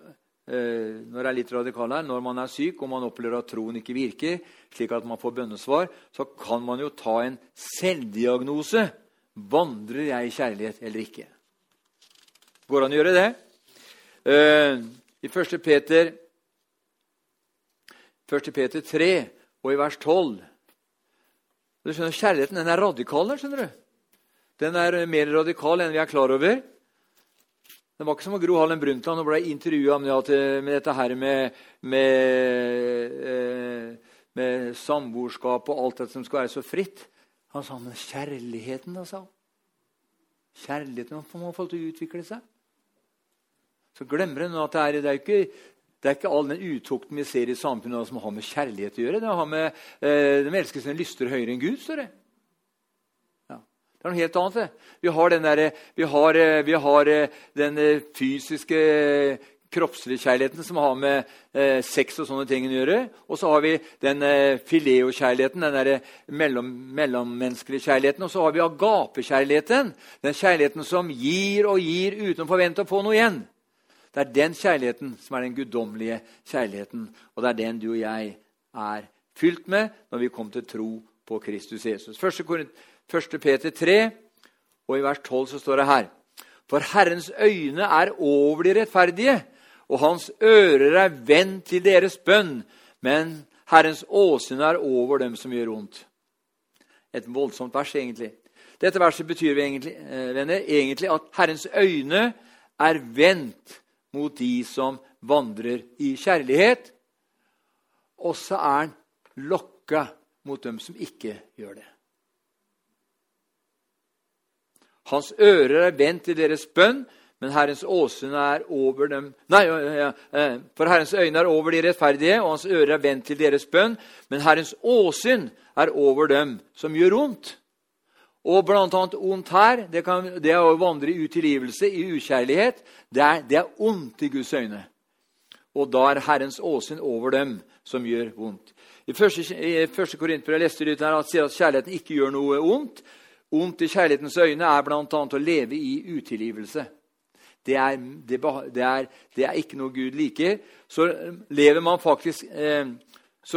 når jeg er litt radikal her, når man er syk og man opplever at troen ikke virker, slik at man får bønnesvar, så kan man jo ta en selvdiagnose. Vandrer jeg i kjærlighet eller ikke? Går det an å gjøre det? Eh, I 1. Peter, 1. Peter 3 og i vers 12 du skjønner, Kjærligheten den er radikal. skjønner du. Den er mer radikal enn vi er klar over. Det var ikke som Gro Harlem Brundtland ble intervjua med, med, dette her med, med, eh, med samboerskap og alt dette som skulle være så fritt. Han sa men kjærligheten, da, sa han. Kjærligheten må få til å utvikle seg. Så glemmer en at det er, det er ikke det er ikke all den utukten vi ser i samfunnet som har med kjærlighet å gjøre. Det har med, eh, De elsker sine lyster høyere enn Gud, står det. Det er noe helt annet. Vi har den, der, vi har, eh, vi har eh, den eh, fysiske, kroppslige kjærligheten som har med eh, sex og sånne ting å gjøre. Og så har vi den eh, fileo-kjærligheten, den der mellom, mellommenneskelige kjærligheten. Og så har vi agapekjærligheten, den kjærligheten som gir og gir uten å forvente å få noe igjen. Det er den kjærligheten som er den guddommelige kjærligheten. Og det er den du og jeg er fylt med når vi kommer til tro på Kristus Jesus. 1. Peter 3, og i vers 12 så står det her For Herrens øyne er over de rettferdige, og hans ører er vendt til deres bønn. Men Herrens åsyn er over dem som gjør vondt. Et voldsomt vers, egentlig. Dette verset betyr egentlig, eh, venner, egentlig at Herrens øyne er vendt mot de som vandrer i kjærlighet. Og så er han lokka mot dem som ikke gjør det. Hans ører er vendt til deres bønn, men Herrens åsyn er over dem Nei, for Herrens øyne er over de rettferdige, og hans ører er vendt til deres bønn, men Herrens åsyn er over dem som gjør vondt. Og blant annet ondt her, det, kan, det er å vandre i utilgivelse, i ukjærlighet. Det er, det er ondt i Guds øyne. Og da er Herrens åsyn over dem som gjør vondt. I første, i første Korintbrev leste at sier at kjærligheten ikke gjør noe ondt. Ondt i kjærlighetens øyne er bl.a. å leve i utilgivelse. det er, det, det, er, det er, ikke noe Gud liker. Så lever man faktisk, eh,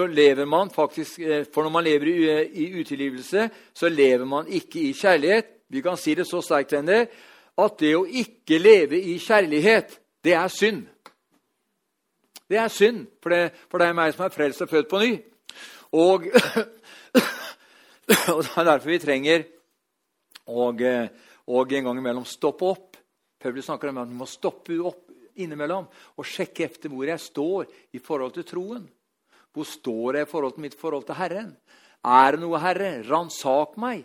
lever man faktisk eh, For når man lever i, i utilgivelse, så lever man ikke i kjærlighet. Vi kan si det så sterkt, venner, at det å ikke leve i kjærlighet, det er synd. Det er synd for det, for det er meg som er frelst og født på ny. Og, og det er derfor vi trenger og, eh, og en gang imellom stoppe opp. Paulus snakker om at vi må stoppe opp innimellom og sjekke efter hvor jeg står i forhold til troen. Hvor står jeg i forhold til mitt forhold til Herren? Er det noe, Herre? Ransak meg,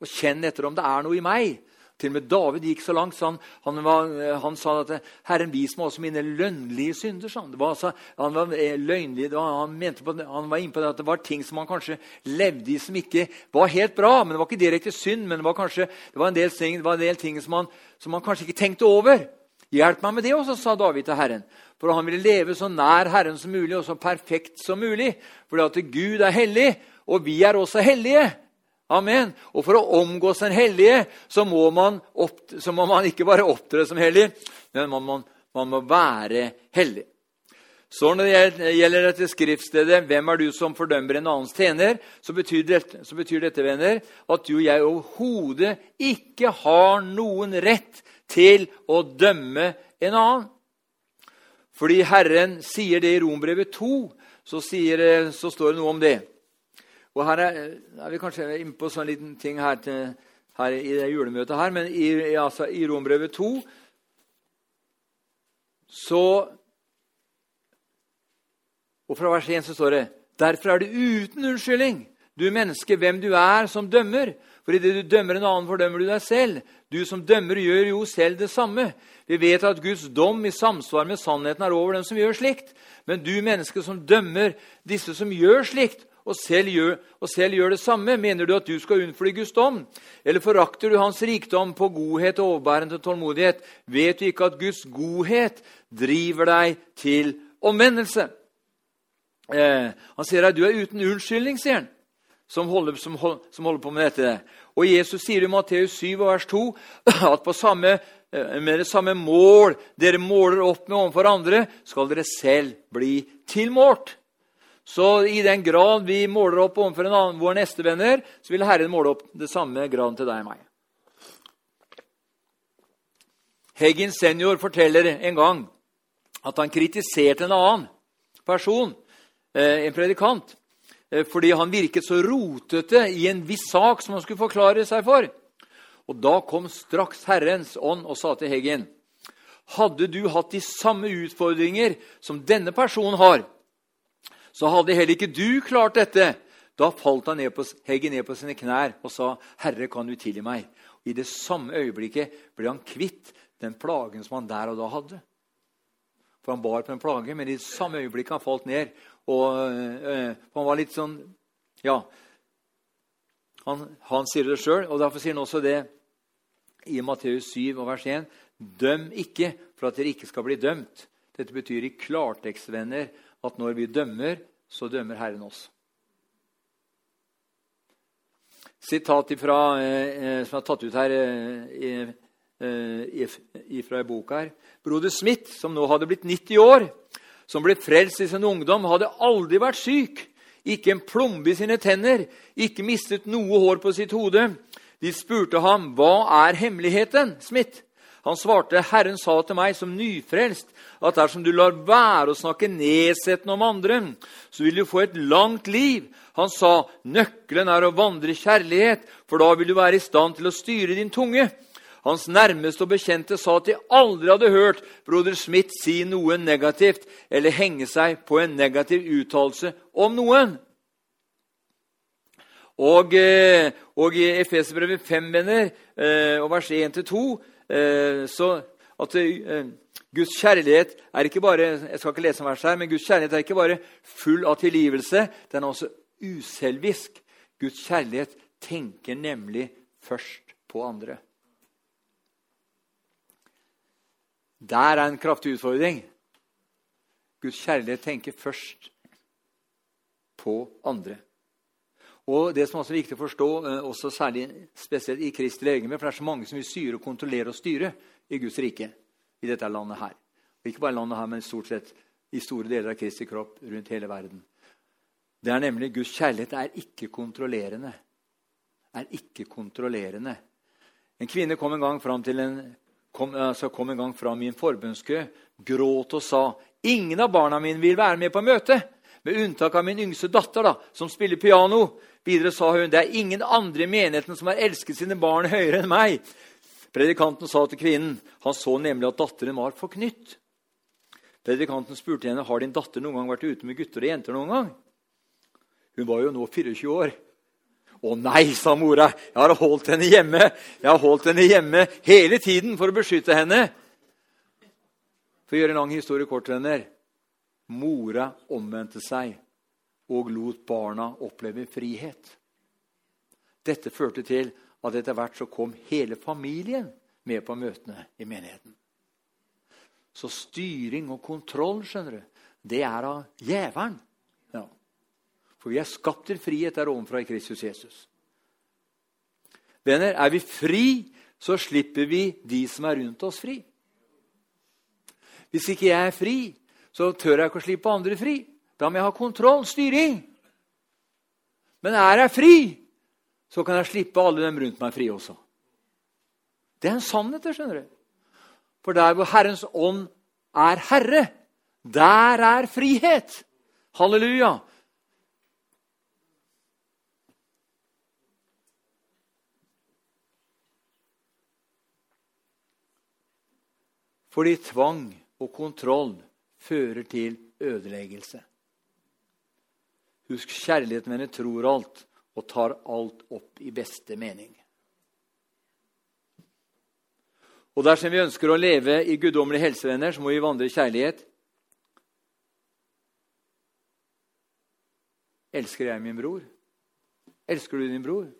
og kjenn etter om det er noe i meg til og med David gikk så langt så han, han, var, han sa at 'Herren, vis meg også mine lønnlige synder'. Sånn. Det var altså, han var eh, løgnlig, var, han, på, han var inne på det at det var ting som han kanskje levde i som ikke var helt bra. men Det var ikke direkte synd, men det var kanskje det var en del ting, en del ting som, han, som han kanskje ikke tenkte over. Hjelp meg med det også, sa David til Herren. For han ville leve så nær Herren som mulig og så perfekt som mulig. Fordi at Gud er hellig, og vi er også hellige. Amen. Og for å omgås den hellige så må man, opp, så må man ikke bare opptre som hellig, men man, må, man, må være hellig. Så når det gjelder dette skriftstedet 'Hvem er du som fordømmer en annens tjener?', så betyr, dette, så betyr dette, venner, at du og jeg overhodet ikke har noen rett til å dømme en annen. Fordi Herren sier det i Rombrevet 2, så, sier, så står det noe om det. Og her er, er vi kanskje inne på sånn liten ting her, til, her i det julemøtet her, men i, altså, i Rombrevet 2 så Og fra vers 1 så står det Derfor er det uten unnskyldning, du menneske, hvem du er som dømmer. For idet du dømmer en annen, fordømmer du deg selv. Du som dømmer, gjør jo selv det samme. Vi vet at Guds dom i samsvar med sannheten er over dem som gjør slikt. Men du menneske som dømmer disse som gjør slikt, og selv, gjør, og selv gjør det samme, mener du at du skal unnfly Guds dom? Eller forakter du hans rikdom på godhet og overbærende tålmodighet? Vet du ikke at Guds godhet driver deg til omvendelse? Eh, han sier at du er uten unnskyldning, sier han, som holder, som, hold, som holder, på med dette. Og Jesus sier i Matteus 7, vers 2 at på samme, eh, med det samme mål dere måler opp med overfor andre, skal dere selv bli tilmålt. Så i den grad vi måler opp overfor en annen, vår neste venner, så vil Herren måle opp det samme graden til deg og meg. Heggen senior forteller en gang at han kritiserte en annen person, eh, en predikant, eh, fordi han virket så rotete i en viss sak som han skulle forklare seg for. Og Da kom straks Herrens ånd og sa til Heggen.: Hadde du hatt de samme utfordringer som denne personen har, så hadde heller ikke du klart dette. Da falt han ned på, Heggen ned på sine knær og sa, 'Herre, kan du tilgi meg?' Og I det samme øyeblikket ble han kvitt den plagen som han der og da hadde. For han bar på en plage, men i det samme øyeblikket han falt ned og øh, Han var litt sånn Ja. Han, han sier det sjøl, og derfor sier han også det i Matteus 7 vers 1. Døm ikke for at dere ikke skal bli dømt. Dette betyr i klartekst, venner, at når vi dømmer, så dømmer Herren oss. Sitat ifra, eh, som er tatt ut her eh, eh, fra ei bok her. Broder Smith, som nå hadde blitt 90 år, som ble frelst i sin ungdom, hadde aldri vært syk. Ikke en plombe i sine tenner, ikke mistet noe hår på sitt hode. De spurte ham, 'Hva er hemmeligheten?' Smith. Han svarte, 'Herren sa til meg som nyfrelst at dersom du lar være å snakke nedsettende om andre, så vil du få et langt liv.' Han sa, 'Nøkkelen er å vandre i kjærlighet, for da vil du være i stand til å styre din tunge.' Hans nærmeste og bekjente sa at de aldri hadde hørt broder Smith si noe negativt eller henge seg på en negativ uttalelse om noen. Og, eh, og i Efeserbrevet 5, venner, eh, og vers 1-2, Eh, så at eh, Guds kjærlighet er ikke bare jeg skal ikke lese en vers her, men Guds kjærlighet er ikke bare full av tilgivelse, den er også uselvisk. Guds kjærlighet tenker nemlig først på andre. Der er en kraftig utfordring. Guds kjærlighet tenker først på andre. Og det som også er viktig å forstå, eh, også særlig spesielt i Kristi legeme, for det er så mange som vil styre og kontrollere og styre i Guds rike. i dette landet her. Og ikke bare landet her, men stort sett i store deler av Kristi kropp rundt hele verden. Det er nemlig Guds kjærlighet er ikke kontrollerende. Er ikke kontrollerende. En kvinne kom en gang fram til en, kom, altså kom en gang fram i en forbønnskø, gråt og sa ingen av barna mine vil være med på møtet, med unntak av min yngste datter, da, som spiller piano. Videre sa hun det er ingen andre i menigheten som har elsket sine barn høyere enn meg. Predikanten sa til kvinnen han så nemlig at datteren var forknytt. Predikanten spurte henne har din datter noen gang vært ute med gutter og jenter. noen gang? Hun var jo nå 24 år. Å nei, sa mora, jeg har holdt henne hjemme Jeg har holdt henne hjemme hele tiden for å beskytte henne. For å gjøre en lang historie kort, venner. Mora omvendte seg og lot barna oppleve frihet. Dette førte til at etter hvert så kom hele familien med på møtene i menigheten. Så styring og kontroll skjønner du, det er av djevelen. Ja. For vi er skapt til frihet der ovenfra i Kristus Jesus. Venner, er vi fri, så slipper vi de som er rundt oss, fri. Hvis ikke jeg er fri, så tør jeg ikke å slippe andre fri. Da må jeg ha kontroll, styring. Men er jeg fri, så kan jeg slippe alle dem rundt meg fri også. Det er en sannhet, skjønner du. For der hvor Herrens ånd er herre, der er frihet. Halleluja. Fordi tvang og kontroll fører til ødeleggelse. Husk, kjærligheten venner tror alt og tar alt opp i beste mening. Og dersom vi ønsker å leve i guddommelige helsevenner, så må vi vandre i kjærlighet. Elsker jeg min bror? Elsker du din bror?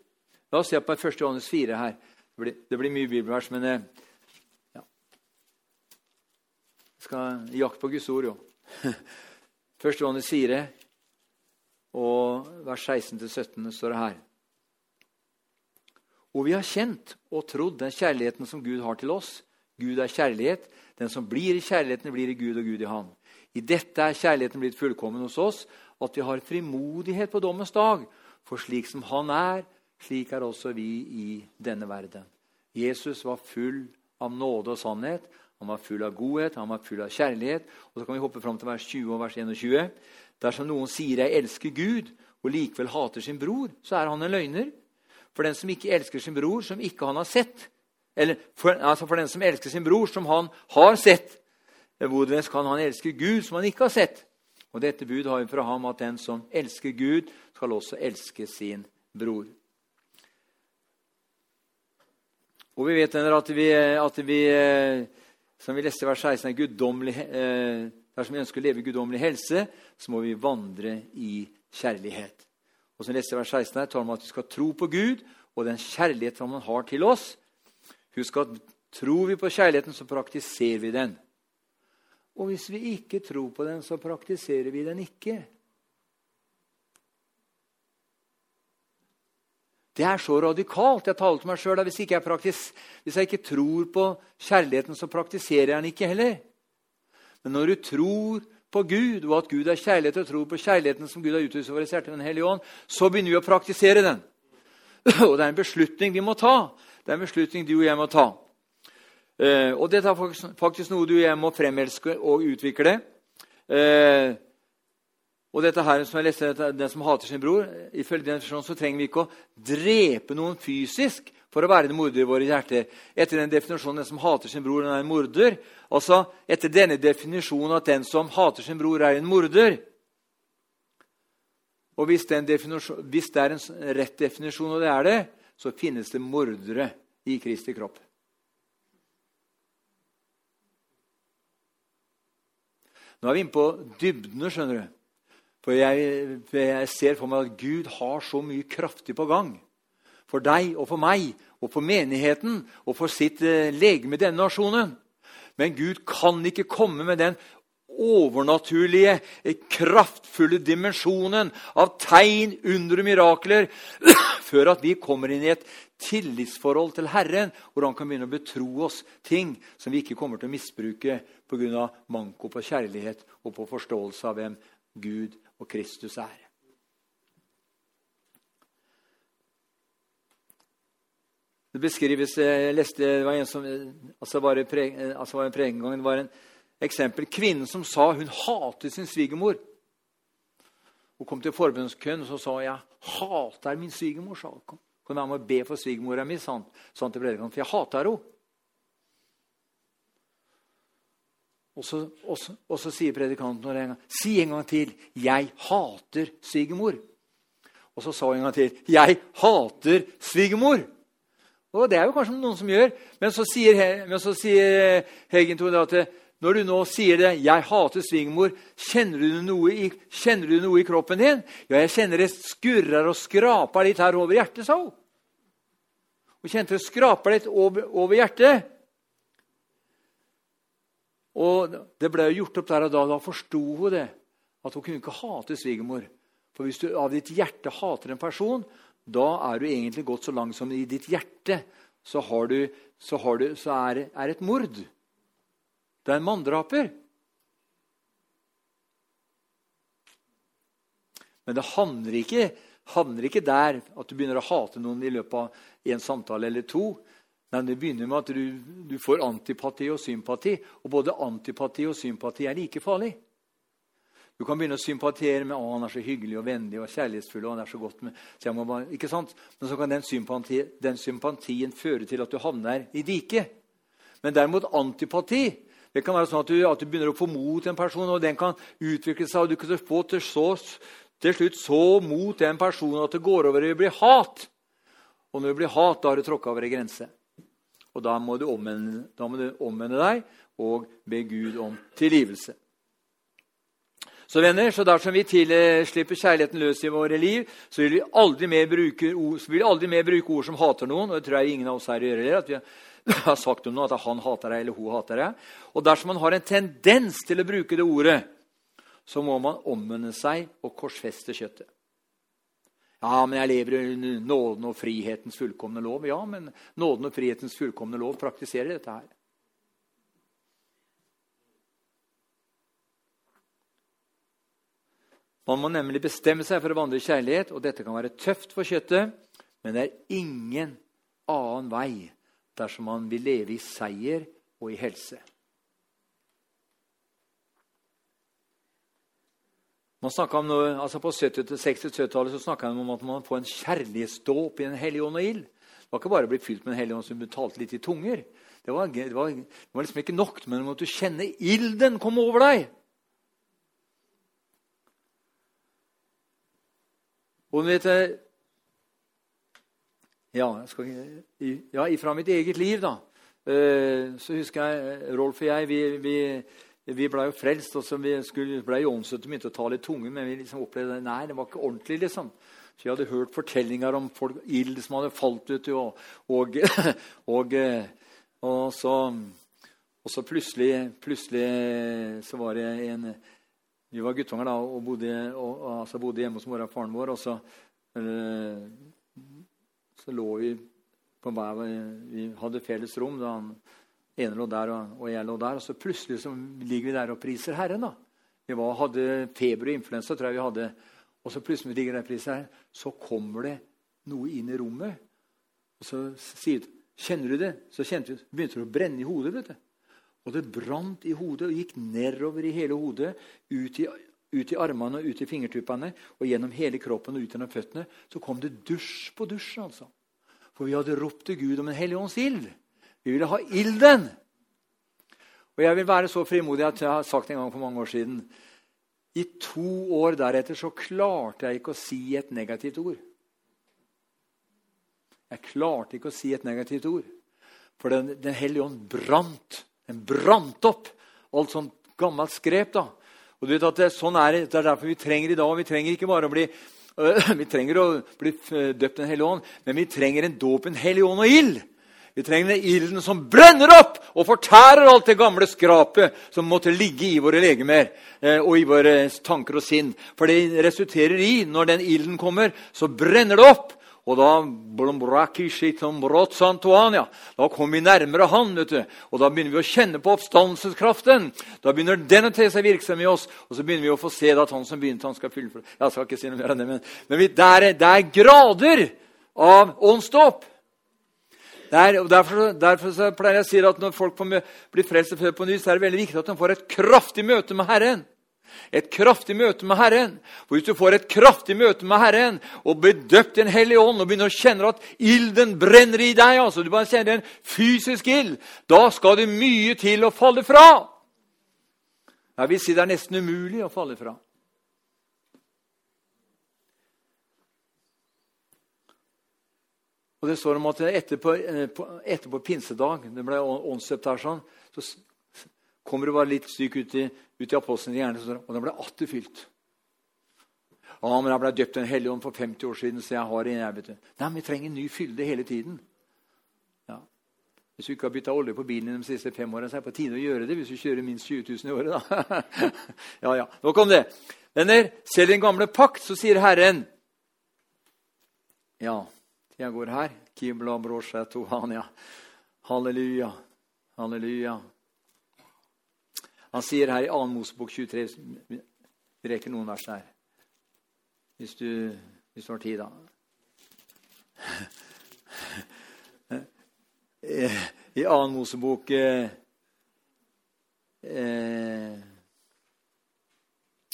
La oss se på 1. Johannes 4 her. Det blir, det blir mye bibelvers, men eh, ja. Skal jakte på Guds ord, jo. 1. Johannes 4, og vers 16-17 står det her. Og vi har kjent og trodd den kjærligheten som Gud har til oss. Gud er kjærlighet. Den som blir i kjærligheten, blir i Gud og Gud i Han. I dette er kjærligheten blitt fullkommen hos oss, at vi har frimodighet på dommens dag. For slik som Han er, slik er også vi i denne verden. Jesus var full av nåde og sannhet. Han var full av godhet, han var full av kjærlighet. Og Så kan vi hoppe fram til vers 20 og vers 21. Dersom noen sier 'jeg elsker Gud', og likevel hater sin bror, så er han en løgner. For den som ikke elsker sin bror, som ikke han har sett Eller for, altså for den som elsker sin bror, som han har sett, hvordan kan han elske Gud, som han ikke har sett? Og dette bud har vi fra ham at den som elsker Gud, skal også elske sin bror. Og vi vet at vi, at vi som vi leste i vers 16, er guddommelig eh, Dersom vi ønsker å leve i guddommelig helse, så må vi vandre i kjærlighet. Og som leste vers 16 her, taler om at vi skal tro på Gud og den kjærlighet han har til oss. Husk at tror vi på kjærligheten, så praktiserer vi den. Og hvis vi ikke tror på den, så praktiserer vi den ikke. Det er så radikalt. Jeg taler til meg sjøl. Hvis, hvis jeg ikke tror på kjærligheten, så praktiserer jeg den ikke heller. Men når du tror på Gud, og at Gud er kjærlighet, og tror på kjærligheten som Gud har utvist over hjerte Den hellige ånd, så begynner vi å praktisere den. Og det er en beslutning vi må ta. Det er en beslutning du og jeg må ta. Eh, og dette er faktisk noe du og jeg må fremelske og utvikle. Og dette her som jeg leste, Den som hater sin bror Ifølge den så trenger vi ikke å drepe noen fysisk for å være en morder i våre hjerter. Etter den definisjonen den som hater sin bror, den er en morder. Altså etter denne definisjonen at den som hater sin bror, er en morder. Og hvis, hvis det er en rett definisjon, og det er det, så finnes det mordere i Kristi kropp. Nå er vi inne på dybdene, skjønner du. For jeg, jeg, ser for meg at Gud har så mye kraftig på gang. For deg og for meg og for menigheten og for sitt legeme i denne nasjonen. Men Gud kan ikke komme med den overnaturlige, kraftfulle dimensjonen av tegn, under og mirakler, før at vi kommer inn i et tillitsforhold til Herren, hvor han kan begynne å betro oss ting som vi ikke kommer til å misbruke pga. manko på kjærlighet og på forståelse av hvem Gud og Kristus er. Det beskrives Jeg leste det var en som altså var, pre, altså var en pregengang, det var en eksempel. Kvinnen som sa hun hatet sin svigermor. Hun kom til forbundskøen og så sa jeg hater min svigermor. sa hun. Kan å be for svigermora mi, sa han til predikanten, for jeg hater henne. Og så, og, så, og så, sier predikanten en gang, si en gang til 'Jeg hater svigermor'. Og så sa hun en gang til 'Jeg hater svigermor'. Og Det er jo kanskje noen som gjør. Men så sier, men så sier Heggen at når du nå sier det 'Jeg hater svigermor', kjenner, kjenner, du noe i kroppen din? Ja, jeg kjenner det skurrer og skraper litt her over hjertet, sa hun. Hun kjente det skraper litt over, over hjertet. Og Det ble gjort opp der og da. Da forsto hun det. At hun kunne ikke hate svigermor. For hvis du av ditt hjerte hater en person, da er du egentlig gått så langt som i ditt hjerte. Så, du, så, du, så er det et mord. Det er en manndraper. Men det handler ikke, handler ikke, der at du begynner å hate noen i løpet av en samtale eller to. Nei, Det begynner med at du, du får antipati og sympati. Og både antipati og sympati er like farlig. Du kan begynne å sympatere med å, han er så hyggelig og vennlig og kjærlighetsfull. og han er så godt med, så bare, ikke sant? Men så kan den, sympati, den sympatien føre til at du havner i diket. Men derimot antipati det kan være sånn at du, at du begynner å få mot en person, og den kan utvikle seg. og Du kan få til, så, til slutt så mot den personen at det går over i å bli hat. Og når det blir hat, da har du tråkka over ei grense. Og da må, du omvende, må du omvende deg og be Gud om tilgivelse. Så venner, så dersom vi slipper kjærligheten løs i våre liv, så vil vi aldri mer bruke ord, vi aldri mer bruke ord som hater noen. og det tror jeg ingen av oss her gjør det, at vi har sagt om noe at han hater deg eller hun hater deg. Og dersom man har en tendens til å bruke det ordet, så må man omvende seg og korsfeste kjøttet. Ja, men jeg lever i nåden og frihetens fullkomne lov. Ja, men nåden og frihetens fullkomne lov praktiserer dette her. Man må nemlig bestemme seg for å vandre i kjærlighet, og dette kan være tøft for kjøttet, men det er ingen annen vei dersom man vil leve i seier og i helse. Man om noe, altså På 60-70-tallet snakka man om at man får en kjærlighetsdåp i Den hellige ånd og ild. Det var ikke bare å bli fylt med Den hellige ånd som betalte litt i tunger. Det var, det, var, det var, liksom ikke nok, men du måtte kjenne ilden komme over deg. Og vet ja, skal, ja, fra mitt eget liv, da. Eh, så husker jeg Rolf og jeg vi, vi, vi ble jo frelst. og så Vi skulle, ble jo åndsøtte og begynte å ta litt tunge, men vi liksom opplevde nei, det var ikke ordentlig. liksom. Så Vi hadde hørt fortellinger om folk, ild som hadde falt ut. Og, og, og, og, så, så plutselig, plutselig så var det en vi var guttunger da, og bodde, altså bodde hjemme hos mora og faren vår. Og så, øh, så lå vi på hver Vi hadde felles rom. da han ene lå der, og, jeg lå der. Og så plutselig så ligger vi der og priser Herren. da. Vi var, hadde feber og influensa, tror jeg vi hadde. Og så plutselig ligger der og priser Herren, så kommer det noe inn i rommet. Og så sier 'Kjenner du det?' Så kjente vi, begynte det å brenne i hodet. vet du. Og det brant i hodet og gikk nedover i hele hodet, ut i, ut i armene og ut i fingertuppene og gjennom hele kroppen og ut gjennom føttene. Så kom det dusj på dusj. altså. For vi hadde ropt til Gud om en hellig ånds ild. Vi ville ha ilden. Og jeg vil være så frimodig at jeg har sagt en gang for mange år siden I to år deretter så klarte jeg ikke å si et negativt ord. Jeg klarte ikke å si et negativt ord. For Den, den hellige ånd brant den brant opp alt sånt gammelt skrep. da. Og du vet at det, sånn er det. er derfor vi trenger i dag. Vi trenger ikke bare å bli øh, vi trenger å bli døpt Den hellige ånd, men vi trenger en dåp, en hellig ånd og ild. Vi trenger den ilden som brenner opp og fortærer alt det gamle skrapet som måtte ligge i våre legemer eh, og i våre tanker og sinn. For det resulterer i, når den ilden kommer, så brenner det opp. Og da da kommer vi nærmere Han. vet du. Og da begynner vi å kjenne på oppstandelseskraften. Da begynner den å te seg virksom i oss, og så begynner vi å få se at han som begynte, han skal fylle Jeg skal ikke si noe mer enn det, men, men det, er, det, er, grader av åndsdåp. Derfor, derfor pleier jeg å si at når folk blir frelst og født på ny, så er det veldig viktig at de får et kraftig møte med Herren. Et kraftig møte med Herren. For Hvis du får et kraftig møte med Herren og blir døpt i en hellig ånd og begynner å kjenne at ilden brenner i deg, altså du bare kjenner en fysisk ild, da skal det mye til å falle fra. Jeg vil si det er nesten umulig å falle fra. Og det står om at etterpå, eh, etterpå pinsedag det ble åndsdøpt her sånn, så kommer det bare litt stygt ut ut i apostlenes hjerne, og den ble atter fylt. Ja, men jeg ble døpt Den hellige ånd for 50 år siden, så jeg har en. Jeg vet du. Nei, men vi trenger ny fylde hele tiden. Ja. Hvis du ikke har bytta olje på bilen de siste fem årene, så er det på tide å gjøre det hvis du kjører minst 20 000 i året. da. ja, ja. Nok om det. Venner, selv i den gamle pakt så sier Herren Ja, tida går her. Kibla brosje tohania. Halleluja. Halleluja. Han sier her i 2. Mosebok 23 Vi rekker noen vers her. Hvis du, hvis du har tid, da. I 2. Mosebok eh,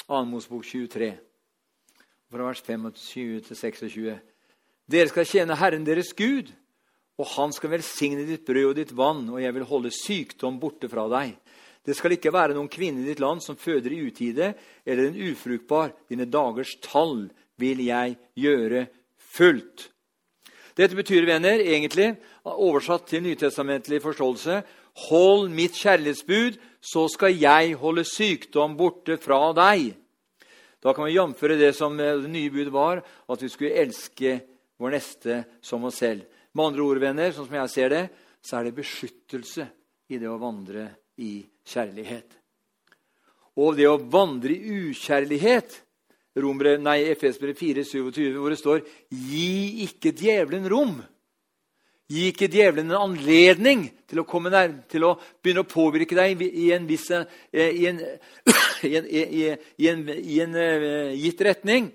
2. Mosebok 23, fra vers 25 til 26. Dere skal tjene Herren deres Gud, og Han skal velsigne ditt brød og ditt vann, og jeg vil holde sykdom borte fra deg. Det skal ikke være noen kvinne i ditt land som føder i utide, eller en ufruktbar. Dine dagers tall vil jeg gjøre fullt. Dette betyr, venner, egentlig, oversatt til nytestamentlig forståelse Hold mitt kjærlighetsbud, så skal jeg holde sykdom borte fra deg. Da kan vi jamføre det som det nye budet var, at vi skulle elske vår neste som oss selv. Med andre ord, venner, sånn som jeg ser det, så er det beskyttelse i det å vandre i kjærlighet. Og det å vandre i ukjærlighet Romere, nei, Efesbrevet 4, 27, hvor det står 'Gi ikke djevelen rom'. Gi ikke djevelen en anledning til å, nær, til å begynne å påvirke deg i en, viss, eh, i en, i en, i en, uh, gitt retning.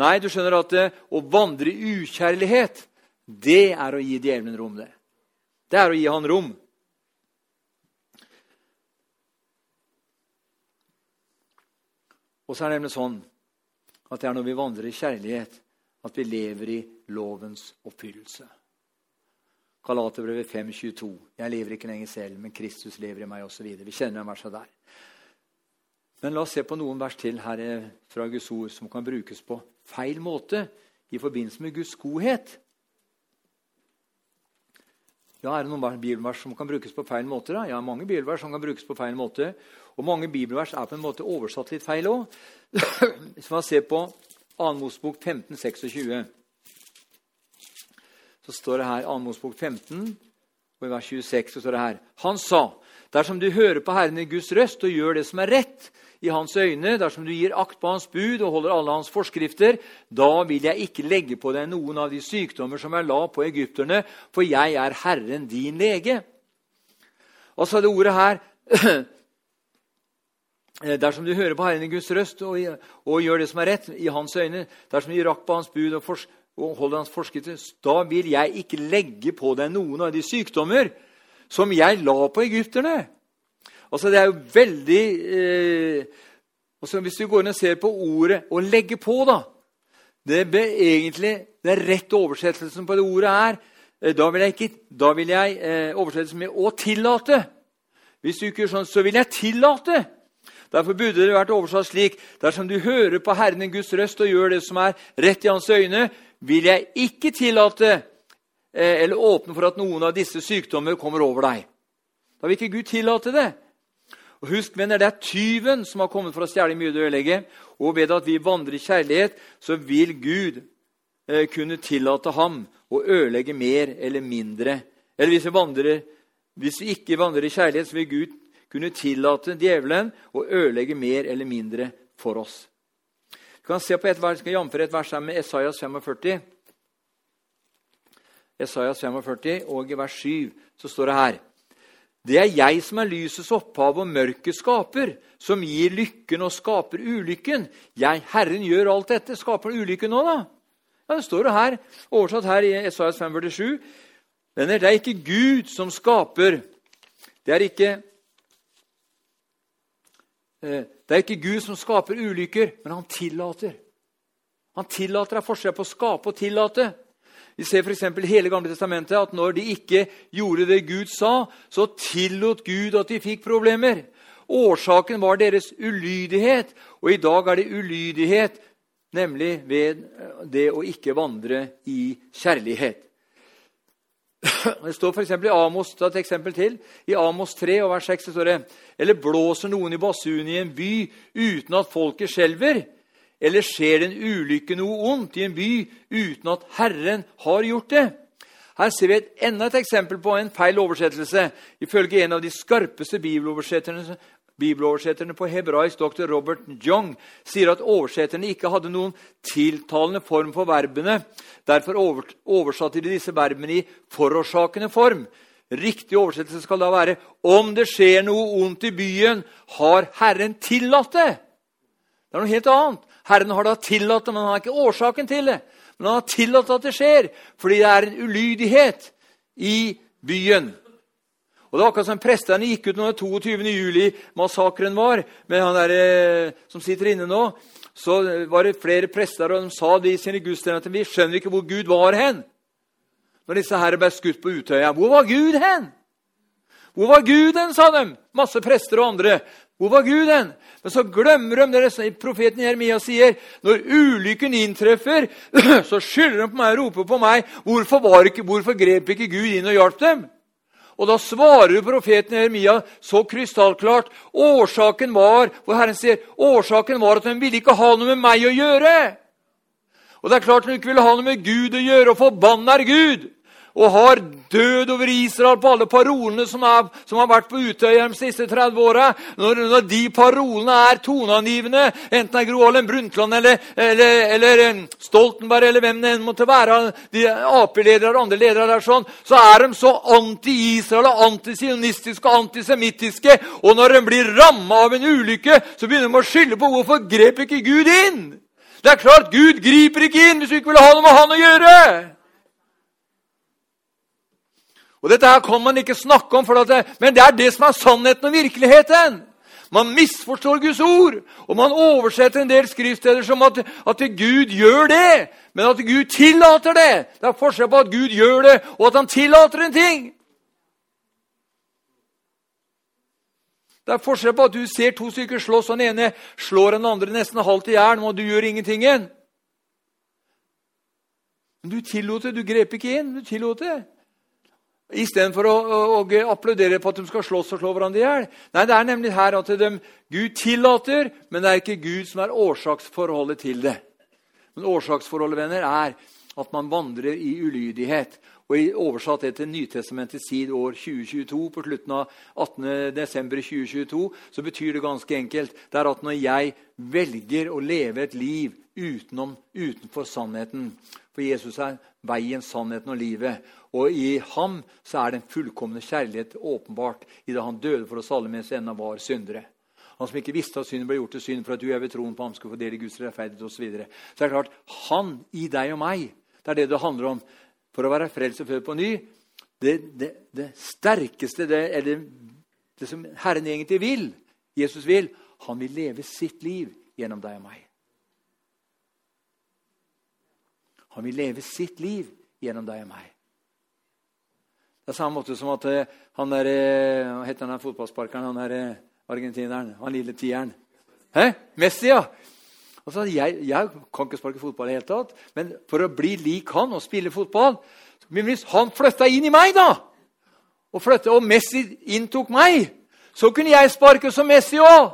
Nei, du skjønner at det, å vandre i ukjærlighet, det er å gi djevelen rom. Det Det er å gi han rom. Og så er det nemlig sånn at det er når vi vandrer i kjærlighet, at vi lever i lovens oppfyllelse. Galaterbrevet 5,22. Jeg lever ikke lenger selv, men Kristus lever i meg, osv. Vi kjenner den versa der. Men la oss se på noen vers til her fra Guds ord som kan brukes på feil måte i forbindelse med Guds godhet. Ja, Er det noen bibelvers som kan brukes på feil måte? da? Ja, mange bibelvers som kan brukes på feil måte. Og mange bibelvers er på en måte oversatt litt feil òg. Hvis man ser på 2. Mosbok 15, 26, så står det her 2. Mosbok 15, og i vers 26 så står det her Han sa, dersom du hører på Herren i Guds røst og gjør det som er rett, i hans øyne, dersom du gir akt på hans bud og holder alle hans forskrifter, da vil jeg ikke legge på deg noen av de sykdommer som jeg la på egypterne, for jeg er Herren din lege. Og så er det ordet her Dersom du hører på Herren i Guds røst og, og, gjør det som er rett i hans øyne, dersom du gir akt på hans bud og, fors, og holder hans forskrifter, da vil jeg ikke legge på deg noen av de sykdommer som jeg la på egypterne. Altså, Det er jo veldig eh, altså, Hvis du går inn og ser på ordet 'å legge på', da Det er egentlig den rette oversettelsen på det ordet er eh, Da vil jeg, ikke, da vil jeg eh, oversettes med 'å tillate'. Hvis du ikke gjør sånn, så vil jeg tillate. Derfor burde det vært oversatt slik.: Dersom du hører på Herren Guds røst og gjør det som er rett i Hans øyne, vil jeg ikke tillate eh, eller åpne for at noen av disse sykdommer kommer over deg. Da vil ikke Gud tillate det. Og Husk, venner, det er tyven som har kommet for å stjele, mye og ødelegge. Og ved at vi vandrer i kjærlighet, så vil Gud eh, kunne tillate ham å ødelegge mer eller mindre Eller hvis vi, vandrer, hvis vi ikke vandrer i kjærlighet, så vil Gud kunne tillate djevelen å ødelegge mer eller mindre for oss. Vi kan se på et vers, skal jamføre et vers her med Esaias 45. Esaias 45, og i vers 7 så står det her Det er jeg som er lysets opphav og mørket skaper, som gir lykken og skaper ulykken. Jeg, Herren, gjør alt dette. Skaper han ulykken nå, da? Ja, Det står det her, oversatt her i Esaias 547. Venner, det er ikke Gud som skaper. Det er ikke eh, det er ikke Gud som skaper ulykker, men han tillater. Han tillater. Er forskjell på å skape og tillate. Vi ser f.eks. i hele Gamle testamentet at når de ikke gjorde det Gud sa, så tillot Gud at de fikk problemer. Årsaken var deres ulydighet, og i dag er det ulydighet, nemlig ved det å ikke vandre i kjærlighet. Det står for i Amos et eksempel til. I Amos 3 og vers 6 står det Eller blåser noen i basunen i en by uten at folket skjelver? Eller skjer det en ulykke, noe ondt, i en by uten at Herren har gjort det? Her ser vi et, enda et eksempel på en feil oversettelse. Ifølge en av de skarpeste bibeloversetterne, bibeloversetterne på hebraisk, dr. Robert Young, sier at oversetterne ikke hadde noen tiltalende form for verbene. Derfor oversatte de disse verbene i forårsakende form. Riktig oversettelse skal da være om det skjer noe ondt i byen, har Herren tillatt det. Det er noe helt annet. Herren har da tillatt det, men han har ikke årsaken til det. Men han har tillatt at det skjer, fordi det er en ulydighet i byen. Og det var akkurat som Prestene gikk ut når 22. juli-massakren var. med han der, eh, som sitter inne nå, Så var det flere prester og de sa det i sine gudstjenester vi skjønner ikke hvor Gud var hen. Når disse her ble skutt på Utøya. Hvor var Gud hen? Hvor var Gud hen, sa de. Masse prester og andre. Hvor var Gud hen? Men så glemmer de det profeten Jeremia sier. Når ulykken inntreffer, så skylder de på meg og roper på meg. Hvorfor, ikke, hvorfor grep ikke Gud inn og hjalp dem? Og Da svarer profeten Jeremia så krystallklart. Årsaken var hvor Herren sier, årsaken var at de ville ikke ha noe med meg å gjøre. Og det er klart de ikke ville ha noe med Gud å gjøre, og forbanner Gud og har død over Israel på alle parolene som, er, som har vært på Utøya de siste 30 åra. Når, når, de parolene er toneangivende, enten det er Gro Harlem Brundtland eller, eller, eller, Stoltenberg eller hvem det enn måtte være, de Ap-ledere og andre ledere der sånn, så er de så anti-Israel og antisionistiske og antisemittiske. Og når de blir ramma av en ulykke, så begynner de å skylde på hvorfor grep ikke Gud inn. Det er klart Gud griper ikke inn hvis du ikke vil ha noe med han å gjøre. Og Dette her kan man ikke snakke om, det, men det er det som er sannheten og virkeligheten. Man misforstår Guds ord, og man oversetter en del skriftsteder som at, at Gud gjør det, men at Gud tillater det. Det er forskjell på at Gud gjør det, og at han tillater en ting. Det er forskjell på at du ser to stykker slåss, og den ene slår den andre nesten halvt i hjel, og du gjør ingenting. Men du tillot det. Du grep ikke inn. Du tillot det. Istedenfor å, å, å applaudere på at de skal slåss og slå hverandre i hjel. Nei, det er nemlig her at de, Gud tillater, men det er ikke Gud som er årsaksforholdet til det. Men årsaksforholdet venner, er at man vandrer i ulydighet. Og i oversatt det til Nytestamentets tid år 2022, på slutten av 18.12.2022, så betyr det ganske enkelt det er at når jeg velger å leve et liv utenom, utenfor sannheten For Jesus er veien, sannheten og livet. Og i ham så er den fullkomne kjærlighet åpenbart i det han døde for oss alle mens ennå var syndere. Han som ikke visste at synden ble gjort til synd for at du er ved troen på ham skulle få del i Guds rettferdighet osv. Så, videre. så er det klart, han i deg og meg, det er det det handler om. For å være frelst og født på ny, det, det, det sterkeste, det, eller det som Herren egentlig vil, Jesus vil, han vil leve sitt liv gjennom deg og meg. Han vil leve sitt liv gjennom deg og meg. Det er samme måte som at eh, han der, eh, Hva heter han fotballsparkeren? Han der eh, argentineren? Han lille tieren? Hæ? Messi, ja! Altså, jeg, jeg, kan ikke sparke fotball i det hele tatt, men for å bli lik han og spille fotball Hvis han flytta inn i meg, da, og, flyttet, og Messi inntok meg, så kunne jeg sparke som Messi òg.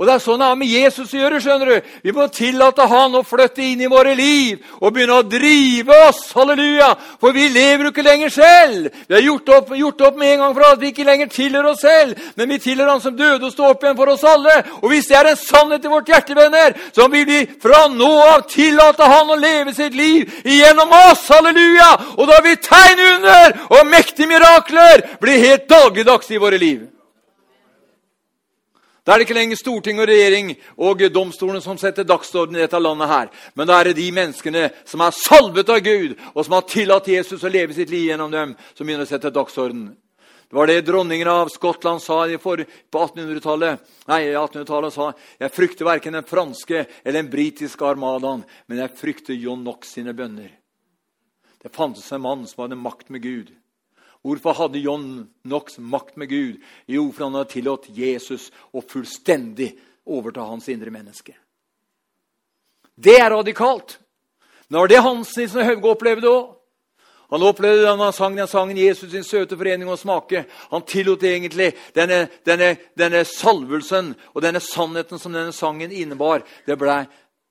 Og det er sånn det er med Jesus å gjøre. skjønner du. Vi må tillate han å flytte inn i våre liv og begynne å drive oss. Halleluja! For vi lever jo ikke lenger selv. Vi har gjort opp, gjort opp med en gang for at vi ikke lenger tilhører oss selv, men vi tilhører Han som døde og står opp igjen for oss alle. Og hvis det er en sannhet i vårt hjerte, venner, så vil vi fra nå av tillate Han å leve sitt liv igjennom oss. Halleluja! Og da vil tegn under og mektige mirakler bli helt dagligdags i våre liv. Da er det ikke lenger storting og regjering og domstolene som setter dagsorden i dette landet. her. Men da er det de menneskene som er salvet av Gud, og som har tillatt Jesus å leve sitt liv gjennom dem, som begynner å sette dagsorden. Det var det dronningen av Skottland sa på 1800-tallet. Nei, 1800-tallet sa jeg frykter verken den franske eller den britiske armadaen, men jeg frykter John Knox sine bønner. Det fantes en mann som hadde makt med Gud. Hvorfor hadde John Knox makt med Gud? Jo, for han hadde tillatt Jesus å fullstendig overta hans indre menneske. Det er radikalt. Men det var det Hans Nilsen Hauge opplevde òg. Han opplevde da han sang den sangen 'Jesus sin søte forening og smake'. Han tillot egentlig denne, denne, denne salvelsen og denne sannheten som denne sangen innebar. Det ble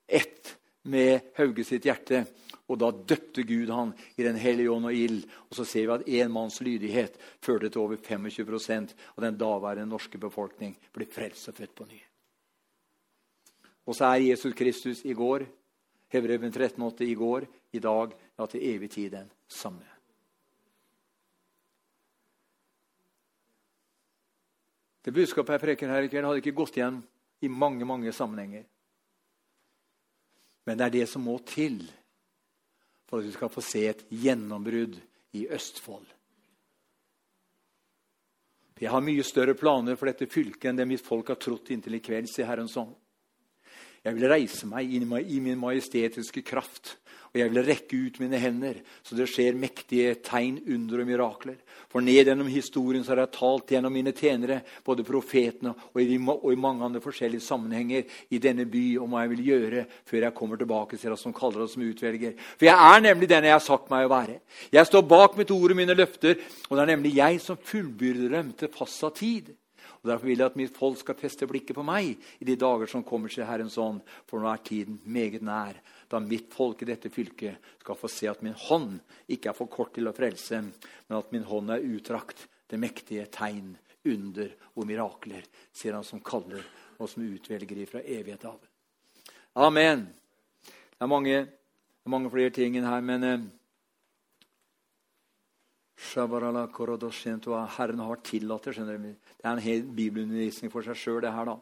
ett med Hauge sitt hjerte. Og da døpte Gud han i Den hellige ånd og ild. Og så ser vi at én manns lydighet førte til over 25% av den daværende norske befolkning ble frelst og født på ny. Og så er Jesus Kristus i går, Hebreven 13,8 i går, i dag, ja, til evig tid den samme. Det budskapet jeg preker her i kveld, hadde ikke gått igjen i mange mange sammenhenger. Men det er det som må til for at du skal få se et gjennombrudd i Østfold. Jeg har mye større planer for dette fylket enn det mitt folk har trodd inntil i kveld. sier Herren. Jeg vil reise meg i min majestetiske kraft og jeg vil rekke ut mine hender, så det skjer mektige tegn, under og mirakler. For ned gjennom historien så har jeg talt gjennom mine tjenere, både profetene og i, og i mange andre forskjellige sammenhenger i denne by, om hva jeg vil gjøre før jeg kommer tilbake til dere som kaller oss som utvelger. For jeg er nemlig den jeg har sagt meg å være. Jeg står bak mitt ord og mine løfter, og det er nemlig jeg som fullbyrder dem til fastsatt tid. Og Derfor vil jeg at mitt folk skal feste blikket på meg i de dager som kommer, til Herrens ånd. For nå er tiden meget nær, da mitt folk i dette fylket skal få se at min hånd ikke er for kort til å frelse, men at min hånd er utdrakt til mektige tegn, under og mirakler, sier han som kaller og som utvelger ifra evighet av. Amen. Det er mange, det er mange flere ting her, men eh, Herren har tillatt det. skjønner du. Det er en hel bibelundervisning for seg sjøl, det her. da.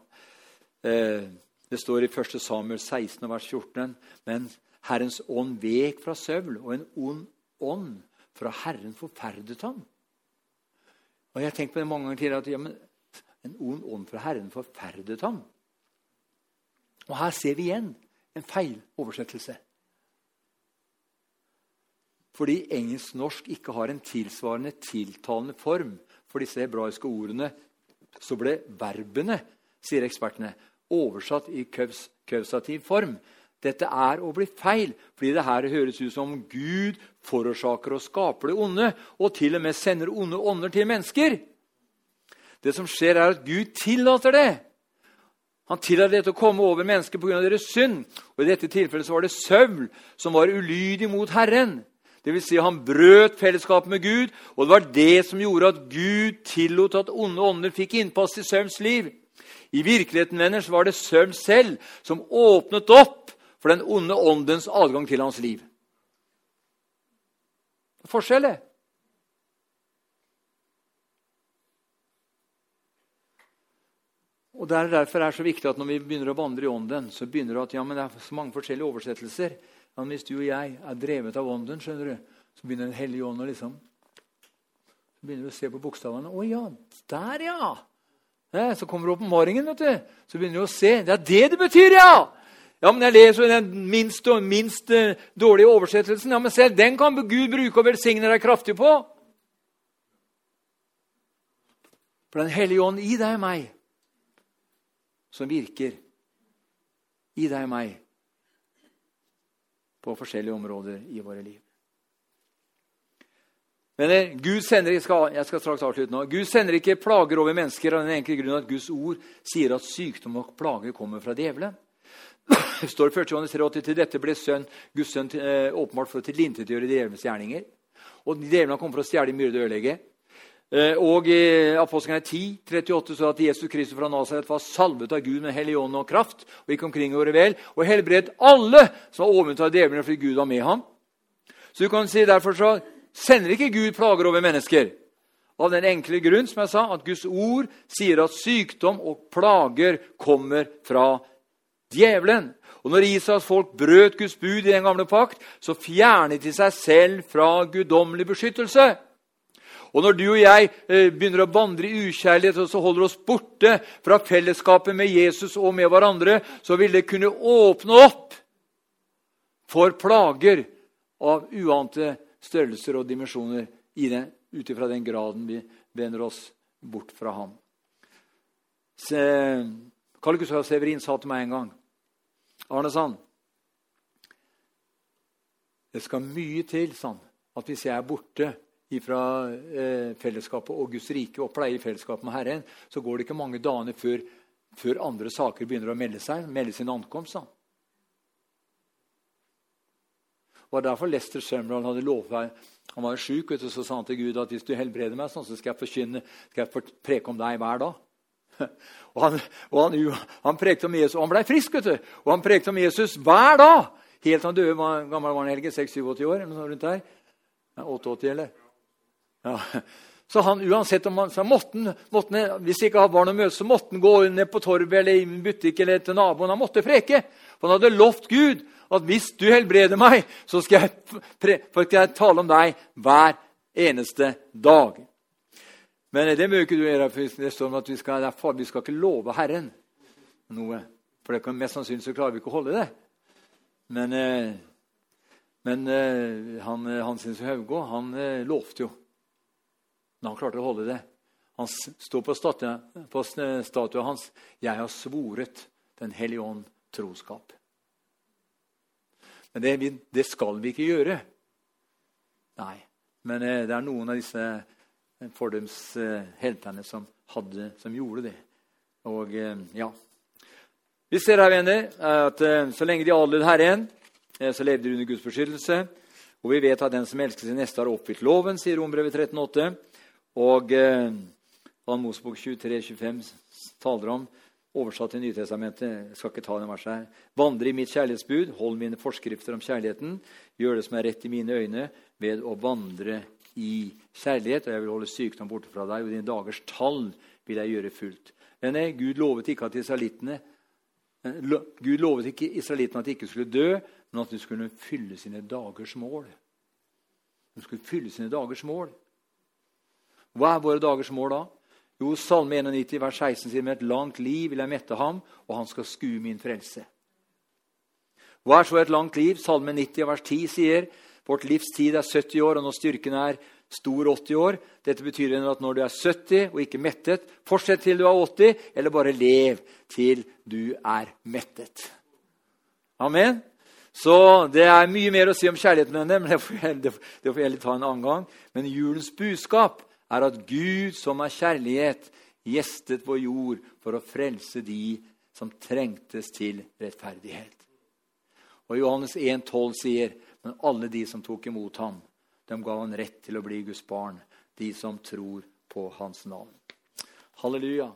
Det står i 1. Samuel 16, vers 14.: Men Herrens ånd vek fra søvn, og en ond ånd fra Herren forferdet ham. Og Jeg har tenkt på det mange ganger tidligere at ja, men en ond ånd fra Herren forferdet ham. Og her ser vi igjen en feil oversettelse fordi engelsk-norsk ikke har en tilsvarende tiltalende form for disse hebraiske ordene, så ble verbene, sier ekspertene, oversatt i kausativ form. Dette er å bli feil, fordi det her høres ut som Gud forårsaker og skaper det onde, og til og med sender onde ånder til mennesker. Det som skjer, er at Gud tillater det. Han tillater dette å komme over mennesker pga. deres synd. Og I dette tilfellet var det Saul som var ulydig mot Herren. Det vil Si han brøt fellesskapet med Gud, og det var det som gjorde at Gud tillot at onde ånder fikk innpass i Sauls liv. I virkeligheten venner, så var det Søvn selv som åpnet opp for den onde åndens adgang til hans liv. Forskjell, det. Og der, er Derfor er det så viktig at når vi begynner å vandre i ånden, så begynner det at ja, men det er så mange forskjellige oversettelser. Men hvis du og jeg er drevet av ånden, skjønner du, så begynner Den hellige ånd å liksom Så begynner du å se på bokstavene. Å ja, der, ja! Så kommer du opp om morgenen, vet du. Så begynner du å se. Det er det det betyr, ja! Ja, men Jeg leser den minst, minst uh, dårlige oversettelsen. Ja, men selv den kan Gud bruke og velsigne deg kraftig på. For Den hellige ånd i deg og meg, som virker i deg og meg, på forskjellige områder i våre liv. Men eh, Gud sender, jeg skal, jeg skal straks avslutte nå. Gud sender ikke plager over mennesker av den enkle grunn at Guds ord sier at sykdom og plager kommer fra djevelen. Det står 1. Johannes 3,80 til dette ble sønn, Guds sønn eh, åpenbart for å tilintetgjøre djevelens gjerninger. Og Djevelen kommet for å stjele, myrde og ødelegge. Eh, og i Apostlene 10, 38 så at Jesus Kristus fra Nasaret var salvet av Gud med hellig ånd og kraft og gikk omkring og vel, og helbredet alle som var overvunnet av djevelen fordi Gud var med ham. Så du kan si derfor så sender ikke Gud plager over mennesker. Av den enkle grunn som jeg sa, at Guds ord sier at sykdom og plager kommer fra djevelen. Og når Israels folk brøt Guds bud i den gamle pakt, så fjernet de seg selv fra guddommelig beskyttelse. Og når du og jeg eh, begynner å vandre i ukjærlighet og så holder oss borte fra fellesskapet med Jesus og med hverandre, så vil det kunne åpne opp for plager av uante størrelser og dimensjoner ut ifra den graden vi vender oss bort fra ham. Se, Karl Gustav Severin sa til meg en gang Arne Sand Det skal mye til sånn, at hvis jeg er borte fra eh, fellesskapet og Guds rike og pleier fellesskapet med Herren, så går det ikke mange dagene før, før andre saker begynner å melde seg, melde sin ankomst. Sånn. Det var derfor Lester Sumrall hadde lovet Han var sjuk, og så sa han til Gud at hvis du helbreder meg, sånn, så skal jeg forkynne, skal jeg preke om deg hver dag. Og han, og han, han prekte om Jesus, og han ble frisk. vet du. Og han prekte om Jesus hver dag! Helt til han døde. Var, gammel var han, Helge? 86 år? eller noe rundt der? 88, eller? Ja. Så han, uansett om han, så måtte måtte Hvis ikke han var noe møte, så måtte han gå ned på torvet eller i en butikk eller til naboen. Han måtte preke. For han hadde lovt Gud at hvis du helbreder meg, så skal jeg, skal jeg tale om deg hver eneste dag. Men det må ikke du gjøre, for det står om at vi skal, derfor, vi skal ikke love Herren noe. For det kan mest sannsynlig så klarer vi ikke å holde det. Men, eh, men eh, han, Hans Haugå han eh, lovte jo. Men han klarte å holde det. Han står på statuen hans 'Jeg har svoret Den hellige ånd troskap'. Men det, det, skal vi ikke gjøre. Nei. Men eh, det er noen av disse eh, fordømsheltene som, hadde, som gjorde det. Og eh, ja. Vi ser her, venner, at så lenge de adlød Herren, så levde de under Guds beskyttelse. Og vi vet at den som elsker sin neste, har oppfylt loven, sier Rombrevet 13,8. Og eh, Mosebok 23, 25 taler om oversatt til Nytestamentet. Skal ikke ta den verset her. Vandre i mitt kjærlighetsbud, hold mine forskrifter om kjærligheten. Gjør det som er rett i mine øyne, ved å vandre i kjærlighet. Og jeg vil holde sykdom borte fra deg, og dine dagers tall vil jeg gjøre fullt. Denne, Gud lovet ikke at israelittene eh, Gud lovet ikke israelittene at de ikke skulle dø, men at de skulle fylle sine dagers mål. De skulle fylle sine dagers mål. Hva er våre dagers mål da? Jo, Salme 91, vers 16 sier med et langt liv vil jeg mette ham, og han skal skue min frelse. Hva er så et langt liv? Salme 90, vers 10 sier vårt livstid er 70 år, og når styrken er stor 80 år. Dette betyr at når du er 70 og ikke mettet, fortsett til du er 80, eller bare lev til du er mettet. Amen. Så det er mye mer å si om kjærligheten med det, men det får jeg, jeg ta en annen gang. Men julens budskap er at Gud, som er kjærlighet, gjestet vår jord for å frelse de som trengtes til rettferdighet. Og Johannes 1,12 sier, men alle de som tok imot ham, dem ga han rett til å bli Guds barn, de som tror på hans navn. Halleluja.